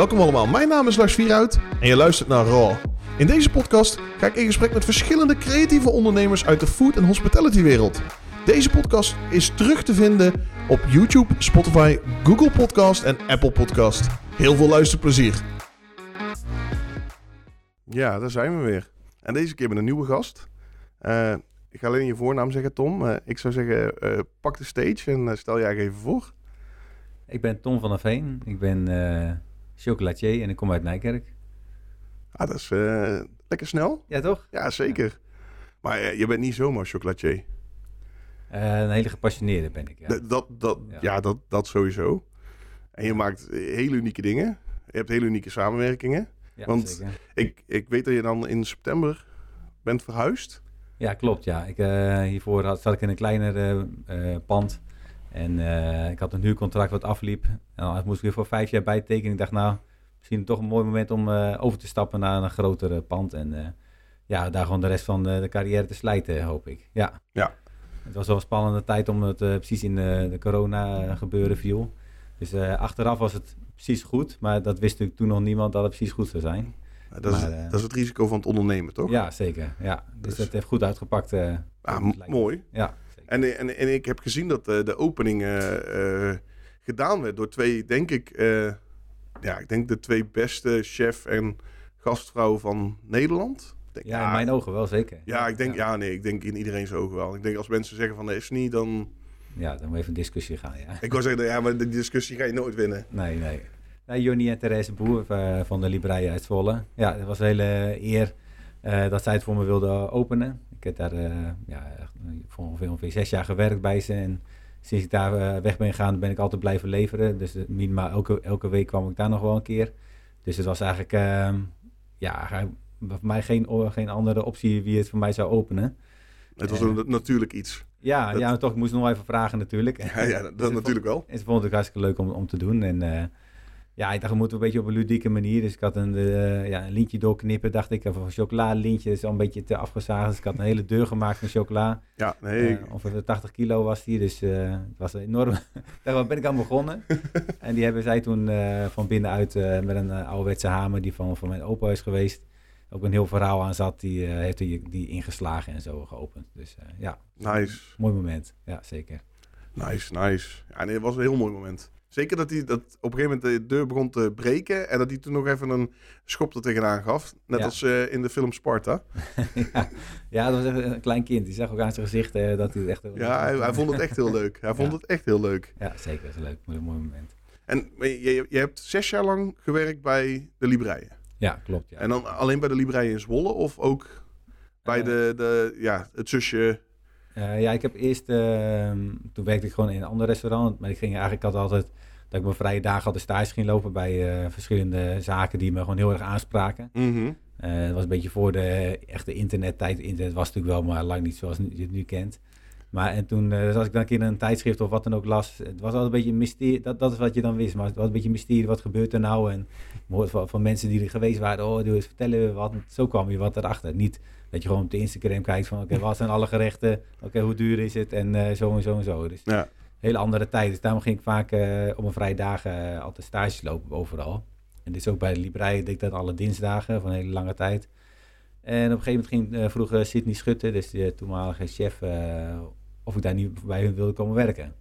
Welkom allemaal, mijn naam is Lars Vierhout en je luistert naar Raw. In deze podcast ga ik in gesprek met verschillende creatieve ondernemers uit de food- en hospitality wereld. Deze podcast is terug te vinden op YouTube, Spotify, Google Podcast en Apple Podcast. Heel veel luisterplezier. Ja, daar zijn we weer. En deze keer met een nieuwe gast. Eh, ik ga alleen je voornaam zeggen, Tom. Eh, ik zou zeggen, eh, pak de stage en stel jij even voor. Ik ben Tom van der Veen. Ik ben eh, chocolatier en ik kom uit Nijkerk. Ah, dat is eh, lekker snel. Ja, toch? Ja, zeker. Maar eh, je bent niet zomaar chocolatier. Eh, een hele gepassioneerde ben ik. Ja. Dat, dat, ja. Ja. dat, dat sowieso. En je maakt hele unieke dingen. Je hebt hele unieke samenwerkingen. Ja, want- zeker. Ik, ik weet dat je dan in september bent verhuisd. ja klopt. Ja. Ik, hiervoor had, zat ik in een kleiner pand. En eh, ik had een huurcontract wat afliep. En dan moest ik weer voor vijf jaar bijtekenen. Ik dacht, nou, misschien toch een mooi moment om eh, over te stappen naar een groter pand. En eh, ja, daar gewoon de rest van de, de carrière te slijten, hoop ik. Ja. Ja. Het was wel een spannende tijd omdat het eh, precies in de, de corona eh, gebeuren viel. Dus eh, achteraf was het precies goed. Maar dat wist natuurlijk toen nog niemand dat het precies goed zou zijn. Dat is, eh, dat is het risico van het ondernemen, toch? Ja, zeker. Ja. Dus, Dus- dat heeft goed uitgepakt. eh, Ah, mooi. Ja. En, en, en ik heb gezien dat eh, de opening eh, eh, gedaan werd door twee, denk ik, ja, ik denk de twee beste chef en gastvrouw van Nederland. Denk, ja, in mijn ogen wel zeker. Ja, ik denk, ja. nee, ik denk in iedereen zijn ogen wel. Ik denk als mensen zeggen van, nee, is niet, dan... Ja, dan moet even een discussie gaan, ja. Ik wou zeggen, ja, maar die discussie ga je nooit winnen. Nee, nee. nee Jonny en Therese Boer van de Librei uit Zwolle. Ja, het was een hele eer dat zij het voor me wilden openen. Ik heb daar eh, ja, eh, voor ongeveer, ongeveer zes jaar gewerkt bij ze. En sinds ik daar eh, weg ben gegaan, ben ik altijd blijven leveren. Dus minimaal elke, elke week kwam ik daar nog wel een keer. Dus het was eigenlijk, ehm, ja, voor mij geen, geen andere optie wie het voor mij zou openen. Het was een natuurlijk iets. Ja, Dat- ja toch, ik moest nog even vragen natuurlijk. Ja, ja dat, ik natuurlijk wel. En ze vond het hartstikke leuk om, om te doen. En ja, ik dacht, we moeten een beetje op een ludieke manier. Dus ik had een, eh, ja, een lintje doorknippen, dacht ik. Of een chocolalintje, is al een beetje te afgezaagd. Dus ik had een hele deur gemaakt van chocola. Ja, nee. Eh, ongeveer 80 kilo was die, dus eh, het was enorm. Ik dacht, waar ben ik aan begonnen? en die hebben zij toen eh, van binnenuit met een ouderwetse hamer die van, van mijn opa is geweest. Ook een heel verhaal aan zat, die heeft die, die ingeslagen en zo geopend. Dus ja, Nice, mooi moment. Ja, zeker. nice, nice. Ja, nee, het was een heel mooi moment. Zeker dat hij dat op een gegeven moment de deur begon te breken en dat hij toen nog even een schop er tegenaan gaf. Net Ja. als eh, in de film Sparta. ja, ja, dat was echt een klein kind. Die zag ook aan zijn gezicht eh, dat hij het echt... Ja, hij, hij vond het echt heel leuk. Hij vond Ja. het echt heel leuk. Ja, zeker. Dat is een leuk, mooi, mooi moment. En je, je hebt zes jaar lang gewerkt bij de Libreien. Ja, klopt. Ja. En dan alleen bij de Libreien in Zwolle of ook bij Eh, de, de, ja, het zusje... Eh, ja, ik heb eerst... ehm, toen werkte ik gewoon in een ander restaurant. Maar ik ging eigenlijk had altijd... Dat ik mijn vrije dagen altijd stage ging lopen bij eh, verschillende zaken die me gewoon heel erg aanspraken. Mhm. Eh, dat was een beetje voor de echte internettijd. Internet was natuurlijk wel, maar lang niet zoals je het nu kent. Maar en toen, eh als ik dan een keer een tijdschrift of wat dan ook las, het was altijd een beetje een mysterie. Dat, dat is wat je dan wist, maar het was een beetje een mysterie. Wat gebeurt er nou? En hoort van, van mensen die er geweest waren, oh, doe eens vertellen wat. Zo kwam je wat erachter. Niet dat je gewoon op de Instagram kijkt van, oké, wat zijn alle gerechten? Oké, hoe duur is het? En eh, zo en zo en zo. Dus Ja. hele andere tijd. Dus daarom ging ik vaak eh, op mijn vrije dagen altijd stages lopen overal. En dit is ook bij de Librei, deed ik dat alle dinsdagen van een hele lange tijd. En op een gegeven moment ging, vroeg eh, Sydney Schutte, dus de toenmalige chef, of ik daar niet bij hun wilde komen werken.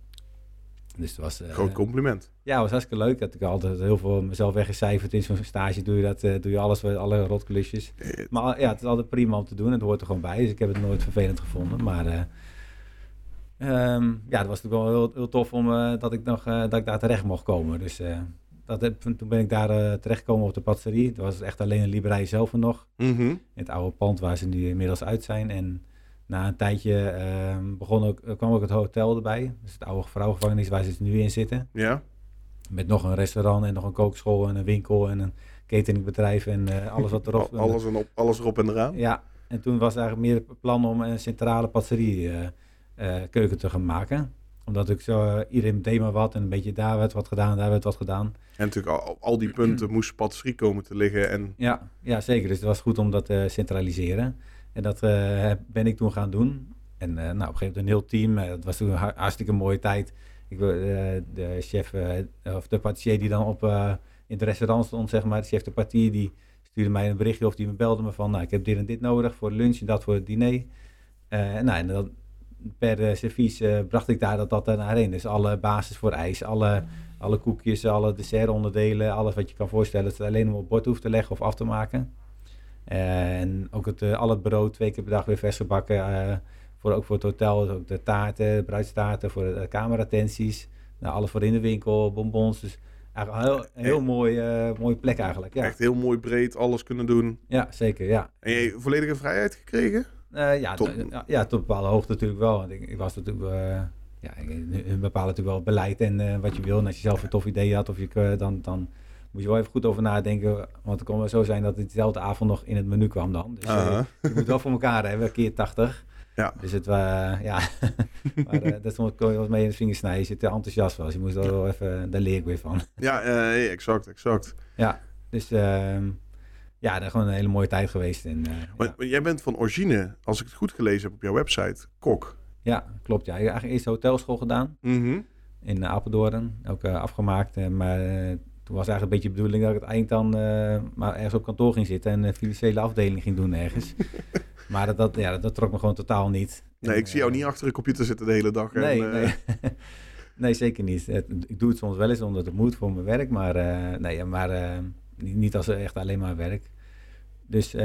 Dus het was, eh, Groot compliment. ja, het was hartstikke leuk. Dat ik altijd heel veel mezelf weggecijferd in zo'n stage. Doe je dat, eh, doe je alles, alle rotklusjes. Eh, Maar ja, het is altijd prima om te doen. Het hoort er gewoon bij. Dus ik heb het nooit vervelend gevonden. Maar eh, ehm, ja, het was natuurlijk wel heel, heel tof om, eh, dat, ik nog, eh, dat ik daar terecht mocht komen. Dus eh, dat heb, toen ben ik daar eh, terechtgekomen op de patisserie. Het was echt alleen een librei zelf nog. mhm. In het oude pand waar ze nu inmiddels uit zijn. En na een tijdje ehm, begon ook, eh, kwam ook het hotel erbij. Dus het oude vrouwengevangenis waar ze nu in zitten. Ja. Met nog een restaurant en nog een kookschool en een winkel en een cateringbedrijf en eh, alles wat erop. Al- Alles, en op, alles erop en eraan. Ja, en toen was eigenlijk meer het plan om een centrale patisserie eh, keuken te gaan maken. Omdat ik zo, iedereen deed maar wat en een beetje daar werd wat gedaan, daar werd wat gedaan. En natuurlijk al, al die punten moest patisserie komen te liggen. En Ja, ja, zeker. Dus het was goed om dat te centraliseren. En dat eh, ben ik toen gaan doen. En eh, nou, op een gegeven moment een heel team. eh, dat was toen een har- hartstikke mooie tijd. Ik, de chef, of de patissier die dan op in het restaurant stond, zeg maar. De chef de partie die stuurde mij een berichtje of die me belde me van, nou, ik heb dit en dit nodig voor lunch en dat voor het diner. Uh, nou, en dan per uh, servies uh, bracht ik daar dat, dat naar heen. Dus alle basis voor ijs, alle, alle koekjes, alle dessertonderdelen, alles wat je kan voorstellen. Dat je alleen om op bord hoeft te leggen of af te maken. En ook het, al het brood twee keer per dag weer vers gebakken. voor, ook voor het hotel, ook de taarten, de bruidstaarten, voor de kamerattenties. Nou, alles voor in de winkel, bonbons. Dus eigenlijk een heel, een heel mooi, uh, mooie plek eigenlijk. Ja. Echt heel mooi breed, alles kunnen doen. Ja, zeker, ja. En je volledige vrijheid gekregen? Uh, ja, tot... ja, tot een bepaalde hoogte natuurlijk wel. Want ik, ik was natuurlijk... Uh, ja, hun bepalen natuurlijk wel het beleid en wat je wil. En als je zelf een tof idee had, of je, dan, dan moet je wel even goed over nadenken. Want het kon wel zo zijn dat het dezelfde avond nog in het menu kwam dan. Dus uh je moet wel voor elkaar hebben, keer 80. Ja. Dus het was, ja, maar, uh, dat kon je wat mee in de vingers snijden. Je te enthousiast was. Je moest er wel even, daar leer ik weer van. Ja, uh, exact, exact. Ja, dus uh, ja, dat gewoon een hele mooie tijd geweest. En, maar, ja. jij bent van origine, als ik het goed gelezen heb op jouw website, kok. Ja, klopt. Ja. Ik heb eigenlijk eerst hotelschool gedaan mm -hmm. in Apeldoorn. Ook afgemaakt, maar toen was eigenlijk een beetje de bedoeling dat ik het eind dan maar ergens op kantoor ging zitten en financiële afdeling ging doen ergens. Maar dat, dat, ja, dat trok me gewoon totaal niet. Nee, ik zie jou niet achter een computer zitten de hele dag. Nee, en, nee. nee zeker niet. Ik doe het soms wel eens omdat het moet voor mijn werk, maar, uh, nee, maar niet als echt alleen maar werk. Dus uh,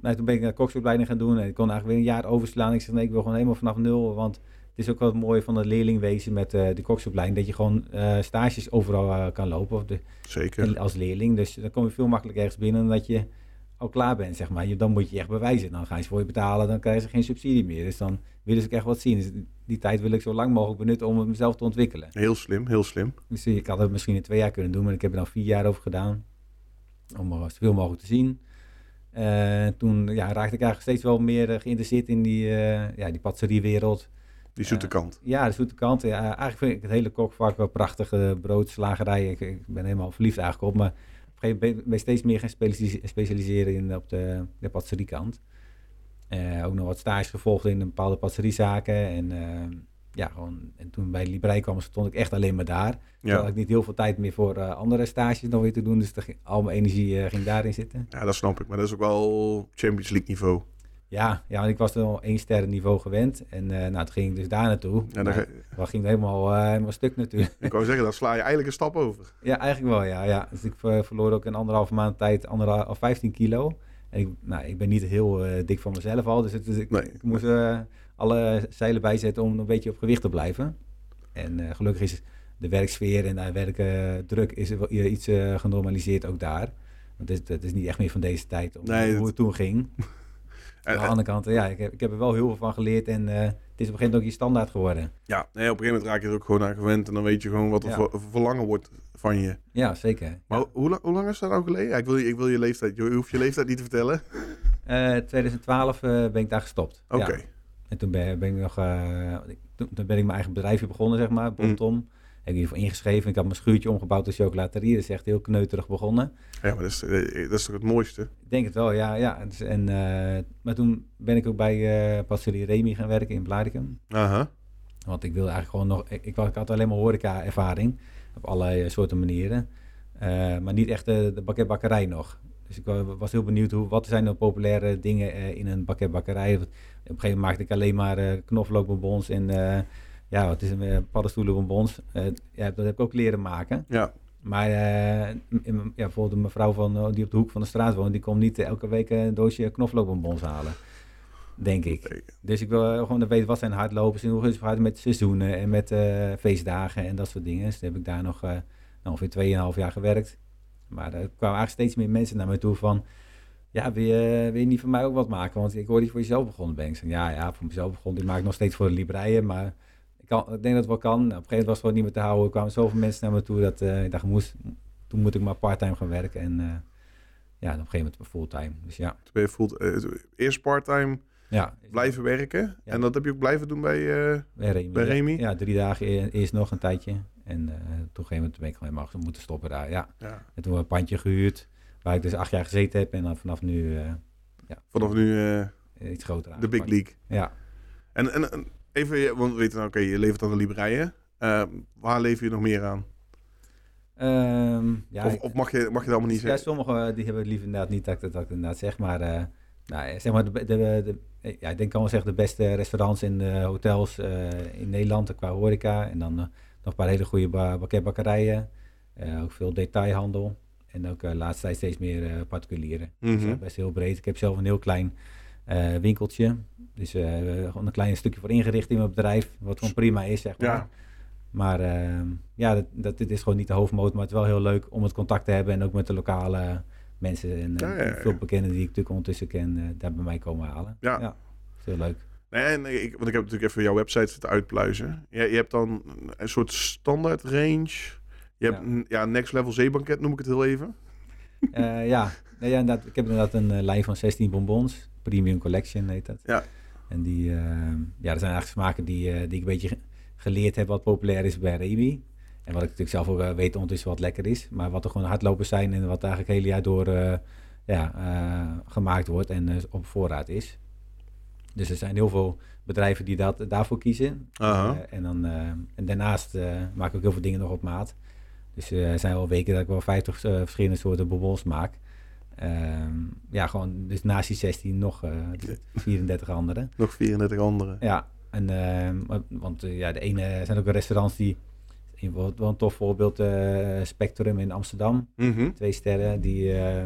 nou, toen ben ik naar koksopleiding gaan doen en ik kon eigenlijk weer een jaar overslaan. Ik zeg nee, ik wil gewoon helemaal vanaf nul, want het is ook wel mooi van het leerlingwezen met de koksopleiding, dat je gewoon stages overal kan lopen. Of de, Zeker. Als leerling, dus dan kom je veel makkelijker ergens binnen dan dat je al klaar bent, zeg maar. Je, dan moet je echt bewijzen. Dan gaan ze voor je betalen, dan krijgen ze geen subsidie meer. Dus dan willen ze echt wat zien. Dus die tijd wil ik zo lang mogelijk benutten om mezelf te ontwikkelen. Heel slim, heel slim. Dus ik had het misschien in twee jaar kunnen doen, maar ik heb er dan vier jaar over gedaan. Om er zoveel mogelijk te zien. Toen ja, raakte ik eigenlijk steeds wel meer geïnteresseerd in die, ja, die patisseriewereld. Die zoete kant. ja, de zoete kant. Ja, eigenlijk vind ik het hele kokvak wel prachtig. brood, slagerij. Ik, ik, ben helemaal verliefd eigenlijk op. Maar ben je steeds meer gaan specialiseren in, op de, de patisserie-kant. Uh, ook nog wat stage gevolgd in een bepaalde patisseriezaken. En, uh, ja, gewoon, en toen bij de Librei kwam, stond ik echt alleen maar daar. Ja. had ik niet heel veel tijd meer voor uh, andere stages nog weer te doen. Dus al mijn energie ging daarin zitten. Ja, dat snap ik. Maar dat is ook wel Champions League niveau. Ja, ja, want ik was al één sterren niveau gewend. En uh, nou, toen ging ik dus daar naartoe. Ja, dan nou, ging helemaal, uh, helemaal stuk natuurlijk. Ik wou zeggen, dan sla je eigenlijk een stap over. Ja, eigenlijk wel, ja. ja. Dus ik verloor ook in anderhalve maand tijd anderhalf, of 15 kilo. En ik, nou, ik ben niet heel dik van mezelf al. Dus het, dus ik, nee. ik moest alle zeilen bijzetten om een beetje op gewicht te blijven. En gelukkig is de werksfeer en de werkdruk is iets genormaliseerd ook daar. Want het, het, is niet echt meer van deze tijd om, nee, hoe het, het toen ging. Aan de andere kant, ja, ik heb, ik heb er wel heel veel van geleerd en uh, het is op een gegeven moment ook je standaard geworden. Ja, nee, op een gegeven moment raak je er ook gewoon aan gewend en dan weet je gewoon wat er ja. verlangen wordt van je. Ja, zeker. Maar ja. Hoe, hoe, lang is dat nou geleden? Ja, ik, wil, ik wil je leeftijd, je hoeft je leeftijd niet te vertellen. Uh, 2012 uh, ben ik daar gestopt. Oké. Okay. En toen ben, ben ik nog, toen, toen, ben ik mijn eigen bedrijfje begonnen, zeg maar, Bontom. Mm heb ik hiervoor ingeschreven. Ik had mijn schuurtje omgebouwd tot chocolaterie. Dat is echt heel kneuterig begonnen. Ja, maar dat is, dat is toch het mooiste? Ik denk het wel, ja. ja. Dus, en, uh, maar toen ben ik ook bij uh, Remy gaan werken in Blaricum. Aha. Want ik wilde eigenlijk gewoon nog... Ik, ik, ik had alleen maar horeca-ervaring. Op allerlei soorten manieren. Uh, maar niet echt de, de bakketbakkerij nog. Dus ik was heel benieuwd, hoe, wat zijn de populaire dingen in een bakketbakkerij. Op een gegeven moment maakte ik alleen maar knoflookbonbons en ja, het is een uh, paddenstoelen bonbons. Uh, ja, dat heb ik ook leren maken. Ja. Maar uh, ja, bijvoorbeeld een mevrouw van, die op de hoek van de straat woont, die komt niet elke week een doosje knoflookbonbons halen. Denk ik. Dus ik wil gewoon weten wat zijn hardlopers en hoe is het met seizoenen en met feestdagen en dat soort dingen. Dus heb ik daar nog nou, ongeveer 2,5 jaar gewerkt. Maar er kwamen eigenlijk steeds meer mensen naar me toe van... Ja, wil je, wil je niet voor mij ook wat maken? Want ik hoor die voor jezelf begonnen ben. Ik zei, ja, ja, voor mezelf begonnen. Ik maak nog steeds voor de libreien, maar kan, ik denk dat het wel kan. Nou, op een gegeven moment was het gewoon niet meer te houden. Er kwamen zoveel mensen naar me toe dat uh, ik dacht, moest, toen moet ik maar parttime gaan werken. En uh, ja, op een gegeven moment fulltime. Dus ja. Toen ben je full, uh, eerst parttime ja. blijven werken. Ja. En dat heb je ook blijven doen bij, bij, Remy. bij Remy? Ja, drie dagen e-, eerst nog een tijdje. En toen op een gegeven moment ben ik gewoon helemaal moeten stoppen daar. Ja. ja. En toen een pandje gehuurd, waar ik dus acht jaar gezeten heb. En dan vanaf nu... ja, vanaf nu... iets groter De big league. Ja. En, en, en Even, want we weten, nou, oké, okay, je levert aan de libreien. Uh, waar lever je nog meer aan? Ehm, ja, of, mag, je, mag je dat allemaal niet ja, zeggen? sommigen eh, die hebben het liever inderdaad niet dat ik dat, dat ik het inderdaad zeg, maar, eh, nou, zeg maar de, de, ja, ik denk kan wel zeggen de beste restaurants en eh, hotels eh, in Nederland eh, qua horeca. En dan eh, nog een paar hele goede ba bakkerijen, eh, ook veel detailhandel. En ook eh laatst tijd steeds meer eh, particulieren. Dus, eh, best heel breed. Ik heb zelf een heel klein eh, winkeltje. Dus eh, gewoon een klein stukje voor ingericht in mijn bedrijf. Wat gewoon prima is, zeg maar. Ja. Maar ehm, ja, dat, dat, dit is gewoon niet de hoofdmoot. Maar het is wel heel leuk om het contact te hebben. En ook met de lokale mensen. En Ja, ja, ja. veel bekenden die ik natuurlijk ondertussen ken. eh, daar bij mij komen halen. Ja. heel leuk. Nee, en ik, want ik heb natuurlijk even jouw website zitten uitpluizen. Je, je hebt dan een soort standaard range. Je hebt Ja. next level zeebanket, noem ik het heel even. Ja, nee, ja inderdaad, ik heb inderdaad een lijn van 16 bonbons. Premium Collection heet dat. Ja. En die, eh, ja, dat zijn eigenlijk smaken die, eh, die ik een beetje ge- geleerd heb wat populair is bij Remy. En wat ik natuurlijk zelf ook eh, weet ondertussen wat lekker is. Maar wat er gewoon hardlopers zijn en wat eigenlijk het hele jaar door eh, ja, gemaakt wordt en op voorraad is. Dus er zijn heel veel bedrijven die dat, daarvoor kiezen. Eh, en, dan, en daarnaast maak ik ook heel veel dingen nog op maat. Dus er zijn wel weken dat ik wel 50 eh, verschillende soorten bonbons maak. Ehm, ja, gewoon dus naast die 16 nog eh, 34 andere. Nog 34 andere. Ja, en, ehm, wa- want eh, ja, de ene zijn ook restaurants die... Bijvoorbeeld wel een tof voorbeeld, eh, Spectrum in Amsterdam. Mhm. Twee sterren, die, eh,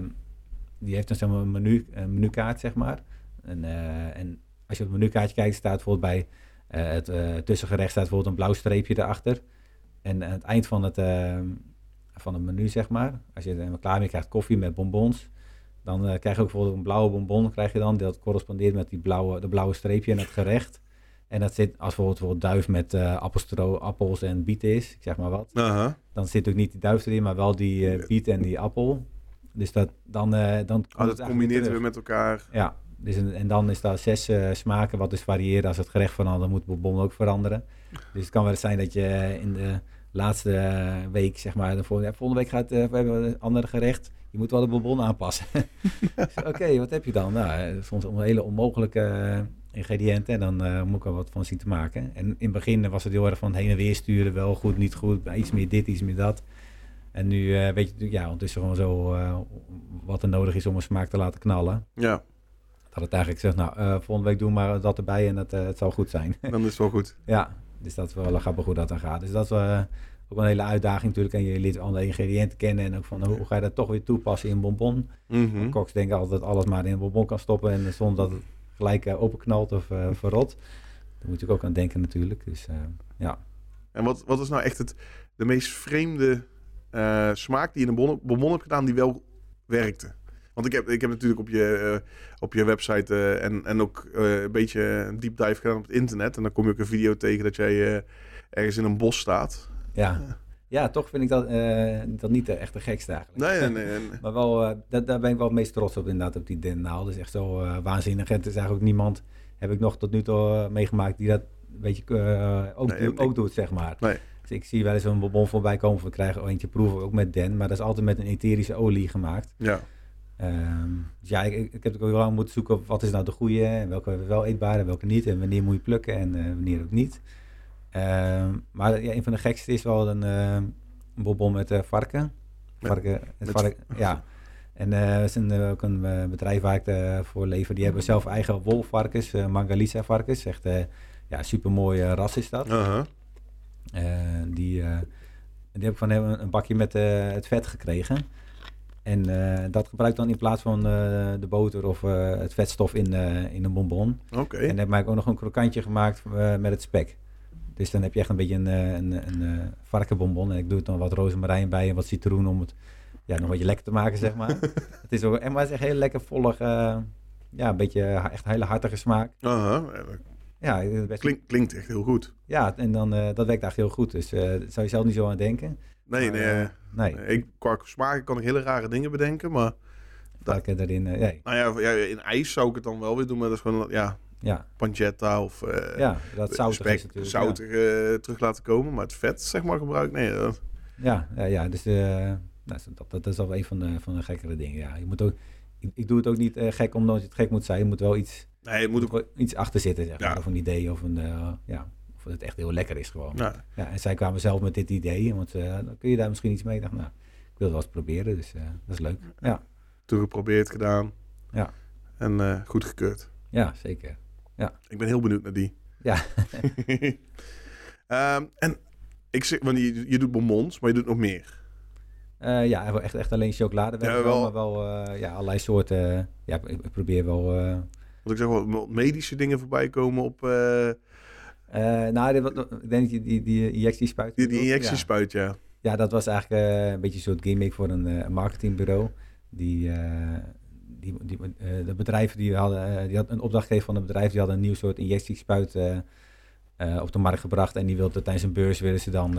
die heeft dan zeg maar een, menu, een menukaart, zeg maar. En, eh, en als je op het menukaartje kijkt, staat bijvoorbeeld bij eh, het eh, tussengerecht staat bijvoorbeeld een blauw streepje erachter. En aan het eind van het, eh, van het menu, zeg maar, als je er klaar mee krijgt, koffie met bonbons. Dan eh, krijg je ook bijvoorbeeld een blauwe bonbon, krijg je dan. Dat correspondeert met die blauwe, de blauwe streepje in het gerecht. En dat zit, als bijvoorbeeld, bijvoorbeeld duif met eh appelstro, appels en bieten is, ik zeg maar wat dan zit ook niet die duif erin, maar wel die eh biet en die appel. Dus dat, dan, dan Oh, dat combineert weer met elkaar. Ja, dus een, en dan is daar zes smaken, wat dus variëren. Als het gerecht verandert, dan moet de bonbon ook veranderen. Dus het kan wel zijn dat je in de laatste week, zeg maar, de volgende, volgende week gaat, we hebben een ander gerecht. Je moet wel de bonbon aanpassen. Oké, wat heb je dan? Nou, soms een hele onmogelijke eh, ingrediënten. En dan eh, moet ik er wat van zien te maken. En in het begin was het heel erg van heen en weer sturen. Wel goed, niet goed. Iets meer dit, iets meer dat. En nu eh, weet je ja, ondertussen gewoon zo wat er nodig is om een smaak te laten knallen. Ja, Dat het eigenlijk zegt, nou, volgende week doen maar dat erbij en het, het zal goed zijn. dan is het wel goed. ja, dus dat is wel grappig hoe dat dan gaat. Dus dat eh, ook een hele uitdaging natuurlijk. En je leert alle ingrediënten kennen en ook van hoe ga je dat toch weer toepassen in een bonbon. Mhm. Koks denken altijd dat alles maar in een bonbon kan stoppen en zonder dat het gelijk eh, openknalt of eh, verrot. Daar moet je ook aan denken natuurlijk. Dus eh, ja. En wat, wat is nou echt het, de meest vreemde smaak die je in een bon- bonbon hebt gedaan die wel werkte? Want ik heb, ik heb natuurlijk op je, op je website en, en ook een beetje een deep dive gedaan op het internet. En dan kom je ook een video tegen dat jij ergens in een bos staat. Ja. ja, toch vind ik dat, eh, dat niet de, echt de gekste eigenlijk. Nee, nee, nee. nee. Maar wel, eh, dat, daar ben ik wel het meest trots op inderdaad, op die dennaal. Dat is echt zo eh, waanzinnig. En het is eigenlijk ook niemand, heb ik nog tot nu toe meegemaakt, die dat een beetje ook, Nee, doet, ook doet, zeg maar. Nee. Dus ik zie wel eens een bonbon voorbij komen, we krijgen eentje proeven, ook met den. Maar dat is altijd met een etherische olie gemaakt. Ja. Ehm, dus ja, ik, ik heb ook heel lang moeten zoeken op wat is nou de goede en welke wel eetbaar en welke niet. En wanneer moet je plukken en wanneer ook niet. Ehm, maar ja, een van de gekste is wel een, eh, een bonbon met eh, varken. Met- varken het met- vark, ja. En eh het is een, eh, ook een eh, bedrijf waar ik eh, voor lever. Die hebben zelf eigen wolvarkens, eh Mangalitsa varkens. Echt eh ja, supermooi eh, ras is dat. Eh, die, eh, die heb ik van hem een bakje met eh, het vet gekregen. En eh, dat gebruik ik dan in plaats van eh, de boter of eh, het vetstof in, eh, in een bonbon. Oké. En dan heb ik ook nog een krokantje gemaakt eh, met het spek. Dus dan heb je echt een beetje een, eh, een, een, eh, varkenbonbon. En ik doe er dan wat rozemarijn bij en wat citroen om het ja, nog een beetje lekker te maken, zeg maar. het is ook, en maar het is echt heel lekker vollig. eh, ja, een beetje echt een hele hartige smaak. Aha. Ja, dat best, Klink, klinkt echt heel goed. ja en dan, dat werkt eigenlijk heel goed. Dus daar zou je zelf niet zo aan denken. Nee, Maar, nee. nee, ik, qua smaken kan ik hele rare dingen bedenken, maar... erin. eh, nee. Nou ja, ja, in ijs zou ik het dan wel weer doen, maar dat is gewoon ja, Ja, pancetta of eh ja, dat zoutig spek zoutig eh, terug laten komen. Maar het vet, zeg maar, gebruik, nee. dat- Ja, ja, ja dus eh, nou, dat, dat is al een van de, van de gekkere dingen. Ja. Je moet ook, ik, ik doe het ook niet eh, gek omdat het gek moet zijn. Je moet wel iets, nee, het moet ook... iets achter zitten, zeg maar. Of een idee of een, eh, ja, of het echt heel lekker is gewoon. Ja. Ja, en zij kwamen zelf met dit idee, want eh, dan kun je daar misschien iets mee. Ik dacht, nou, ik wil het wel eens proberen, dus eh, dat is leuk. Ja, Toen geprobeerd, gedaan. Ja. En eh goedgekeurd. ja zeker. Ik ben heel benieuwd naar die. Ja. Ehm, en ik zeg, want je, je doet bonbons, maar je doet nog meer. Eh, ja, echt, echt alleen chocolade. Ja, wel, wel. maar wel eh, ja, allerlei soorten. ja, ik, probeer wel... Want ik zeg wel wat medische dingen voorbij komen op nou, dit, wat- ik denk je die, die injectiespuit... die, die injectiespuit, ja. Ja. ja, dat was eigenlijk een beetje een soort gimmick voor een marketingbureau. Die, die, die, eh, de bedrijven die hadden, eh, die had een opdrachtgever van een bedrijf, die hadden een nieuw soort injectiespuit eh, op de markt gebracht. En die wilde tijdens een beurs willen ze dan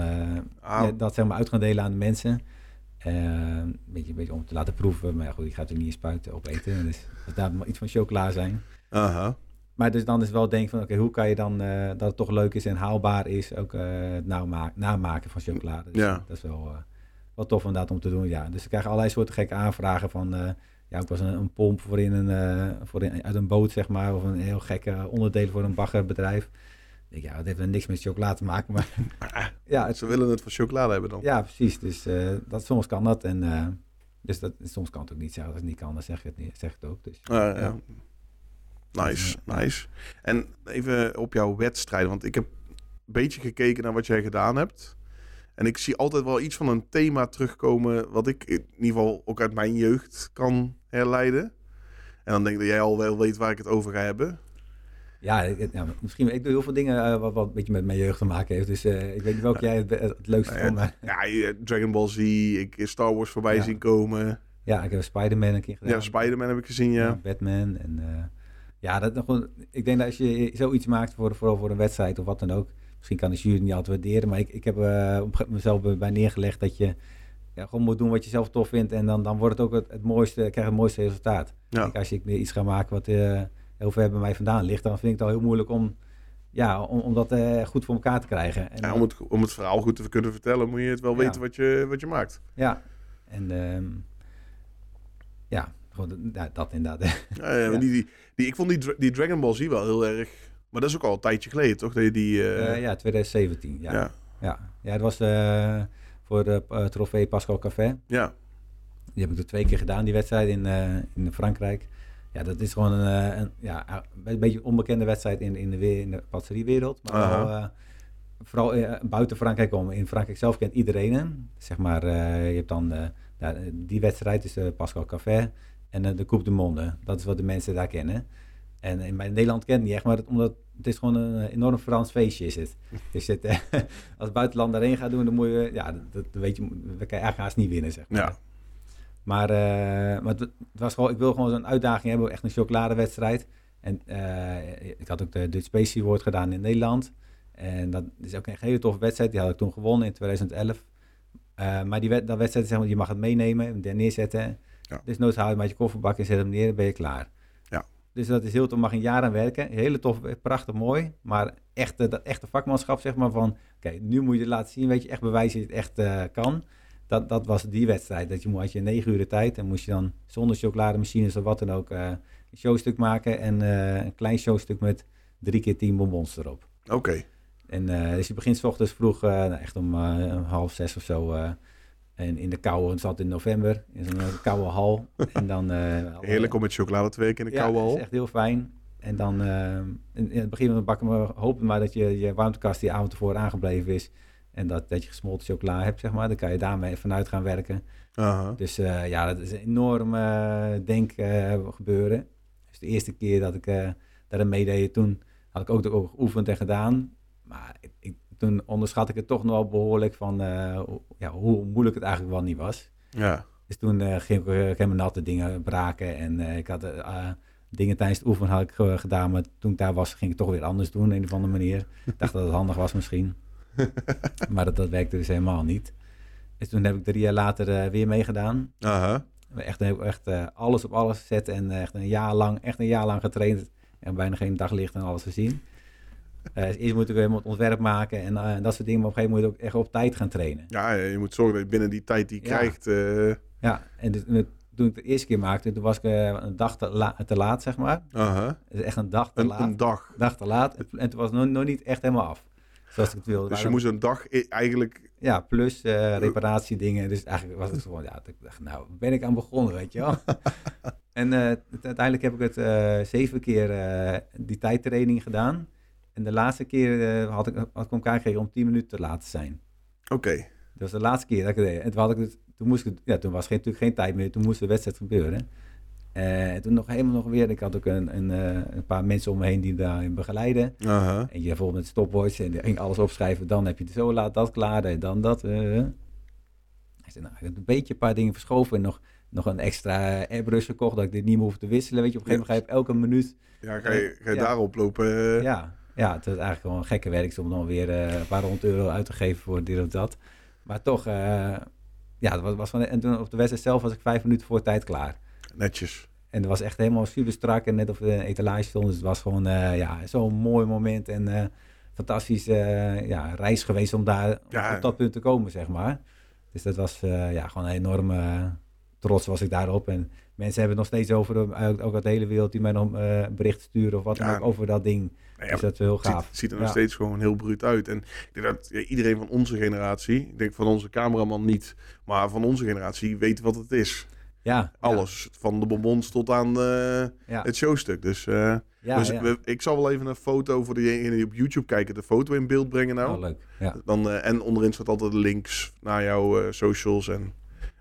Ah, dat zeg maar uit gaan delen aan de mensen. Een, beetje, een beetje om te laten proeven. Maar ja, goed, die gaat er niet een spuit opeten. Dus dat daar moet iets van chocola zijn. aha. Maar dus dan is wel denk van, oké, hoe kan je dan dat het toch leuk is en haalbaar is, ook het namaken van chocolade. Dus Ja. dat is wel, eh, wel tof inderdaad om te doen, ja. Dus ik krijg allerlei soorten gekke aanvragen van, ja, ook was een, een pomp voor in een, eh, voor in, uit een boot, zeg maar, of een heel gekke onderdeel voor een baggerbedrijf. Ik denk, ja, dat heeft niks met chocola te maken, maar ja, het, Ze willen het voor chocolade hebben dan. ja, precies. Dus eh, dat, soms kan dat en eh, dus dat, soms kan het ook niet zeggen. Als het niet kan, dan zeg je het, niet, zeg het ook. Dus, Ah, ja. Nice, Ja. nice. En even op jouw wedstrijden, want ik heb een beetje gekeken naar wat jij gedaan hebt. En ik zie altijd wel iets van een thema terugkomen, wat ik in ieder geval ook uit mijn jeugd kan herleiden. En dan denk ik dat jij al wel weet waar ik het over ga hebben. Ja, ik, ja, misschien. Ik doe heel veel dingen eh, wat, wat een beetje met mijn jeugd te maken heeft. Dus eh, ik weet niet welke jij het, leukste Nou vond. Maar Ja, Dragon Ball Z, ik Star Wars voorbij Ja. zien komen. ja, ik heb Spider-Man een keer gedaan. Ja, Spider-Man heb ik gezien, ja. Batman. En, eh, ja, dat, nog gewoon, ik denk dat als je zoiets maakt, voor, vooral voor een wedstrijd of wat dan ook. Misschien kan de jury niet altijd waarderen. Maar ik, ik heb op mezelf bij neergelegd dat je ja, gewoon moet doen wat je zelf tof vindt. En dan, dan wordt het ook het, het mooiste, krijg je het mooiste resultaat. Ja. Kijk, als ik iets ga maken wat eh, heel ver bij mij vandaan ligt, dan vind ik het al heel moeilijk om, ja, om, om dat eh, goed voor elkaar te krijgen. En Ja, om, het, om het verhaal goed te kunnen vertellen, moet je het wel Ja. weten wat je, wat je maakt. Ja, en ehm, ja, gewoon dat- inderdaad. Ja. Die, die, die, ik vond die, die Dragon Ball Z wel heel erg... Maar dat is ook al een tijdje geleden, toch? Dat je die... eh, ja, 2017. Ja, ja. ja. ja. het was voor de eh, trofee Pascal Café. ja. Die heb ik er twee keer gedaan, die wedstrijd in, eh, in Frankrijk. Ja, dat is gewoon een, eh, een, ja, een beetje een onbekende wedstrijd in, in de, in de patisseriewereld. Maar wel, eh, vooral eh, buiten Frankrijk om. In Frankrijk zelf kent iedereen hem. Zeg maar, eh, je hebt dan eh, die wedstrijd, is de Pascal Café. En eh, de Coupe du Monde. Dat is wat de mensen daar kennen. En in mijn Nederland kent het niet echt, maar het, omdat het is gewoon een enorm Frans feestje is het. Dus het, eh, als het buitenland daarheen gaat doen, dan moet je, ja, dat, dat weet je, dan kan je eigenlijk haast niet winnen, zeg maar. Ja. Maar, eh, maar het, het was gewoon, ik wil gewoon zo'n uitdaging hebben, echt een chocoladewedstrijd. En eh, ik had ook de Dutch Space Award gedaan in Nederland. En dat is ook een hele toffe wedstrijd. Die had ik toen gewonnen in 2011. Eh, maar die wed dat wedstrijd, zeg maar, je mag het meenemen, er neerzetten. Ja. Dus nooit haal je met je kofferbak en zet hem neer, dan ben je klaar. Dus dat is heel tof, mag een jaar aan werken. Hele tof, prachtig mooi. Maar echte, dat echte vakmanschap, zeg maar, van... Oké, nu moet je laten zien, weet je, echt bewijzen dat je het echt eh, kan. Dat, dat was die wedstrijd. Dat je moet- had je negen uur de tijd en moest je dan zonder chocolademachines of wat dan ook eh, een showstuk maken. En eh, een klein showstuk met drie keer tien bonbons erop. Oké. En dus je begint 's ochtends vroeg, nou, echt om half zes of zo. En in de koude, het zat in november, in zo'n eh, koude hal. En dan, eh, Heerlijk om met chocolade te werken in de ja, koude hal. is echt heel fijn. En dan eh, in, in het begin van het bakken we hopen maar dat je je warmtekast die avond ervoor aangebleven is. En dat, dat je gesmolten chocola hebt, zeg maar. Dan kan je daarmee vanuit gaan werken. Dus ja, dat is een enorm denk gebeuren. Dus de eerste keer dat ik daarin meedeed, toen had ik ook ook geoefend en gedaan. Maar ik, ik- toen onderschat ik het toch nog wel behoorlijk van eh, hoe- ja, hoe moeilijk het eigenlijk wel niet was. Ja. Dus toen eh, ging ik helemaal natte dingen braken. En eh, ik had ah, dingen tijdens het oefenen had ik gedaan. Maar toen ik daar was, ging ik toch weer anders doen. Op een of andere manier. Ik dacht dat het handig was misschien. maar dat, dat werkte dus helemaal niet. Dus toen heb ik drie jaar later weer meegedaan. Echt, echt alles op alles gezet. En echt een jaar lang, echt een jaar lang getraind. En bijna geen daglicht en alles gezien. Eh, dus eerst moet ik helemaal het ontwerp maken en eh, dat soort dingen. Maar op een gegeven moment moet je ook echt op tijd gaan trainen. Ja, je moet zorgen dat je binnen die tijd die je Ja. krijgt... eh, Ja, en dus, en toen ik het de eerste keer maakte, toen was ik een dag te, la- te laat, zeg maar. aha. Het is echt een dag te Een, laat. een dag. dag te laat. En toen was het nog, nog niet echt helemaal af. zoals ik het wilde. Dus je moest een dag i- eigenlijk... Ja, plus reparatiedingen. Dus eigenlijk was het gewoon, ja, ik dacht, nou, ben ik aan begonnen, weet je wel. en uiteindelijk heb ik het zeven keer die tijdtraining gedaan. En de laatste keer eh, had ik had ik elkaar gekregen om tien minuten te laten zijn. Oké, Dat was de laatste keer dat ik het deed. En toen, had ik het, toen, moest ik, ja, toen was geen, natuurlijk geen tijd meer. Toen moest de wedstrijd gebeuren. Eh, en toen nog helemaal nog weer. Ik had ook een, een, eh, een paar mensen om me heen die daarin begeleiden. aha. En je bijvoorbeeld met stopwatch en die ging alles opschrijven. Dan heb je het zo laat dat klaar en dan dat. Hij zei, nou, ik heb een beetje een paar dingen verschoven en nog, nog een extra airbrush gekocht dat ik dit niet meer hoef te wisselen. Weet je, op een gegeven moment ga je elke minuut. Ja, ga je, ga je Ja. daarop lopen? Ja, ja, het is eigenlijk gewoon een gekke werk om dan weer eh, een paar honderd euro uit te geven voor dit of dat. Maar toch, eh, ja, het was, was van, en toen op de wedstrijd zelf was ik vijf minuten voor tijd klaar. Netjes. En het was echt helemaal super strak en net of de etalage stond. Dus het was gewoon eh, ja, zo'n mooi moment en eh fantastisch eh, ja, reis geweest om daar Ja. op dat punt te komen, zeg maar. Dus dat was ja, gewoon een enorme trots was ik daarop. En mensen hebben het nog steeds over, eh, ook ook uit de hele wereld, die mij nog eh berichten sturen of wat dan Ja. ook over dat ding. Nou ja, dus dat is heel ziet, gaaf. het ziet er nog Ja. steeds gewoon heel bruut uit. En ik denk dat iedereen van onze generatie, ik denk van onze cameraman niet, maar van onze generatie weet wat het is. Ja, Alles. Van de bonbons tot aan eh, het showstuk. Dus, ja, dus we- ik zal wel even een foto voor degenen die op YouTube kijken, de foto in beeld brengen nou. Oh, leuk. Ja. Dan, en onderin staat altijd de links naar jouw socials en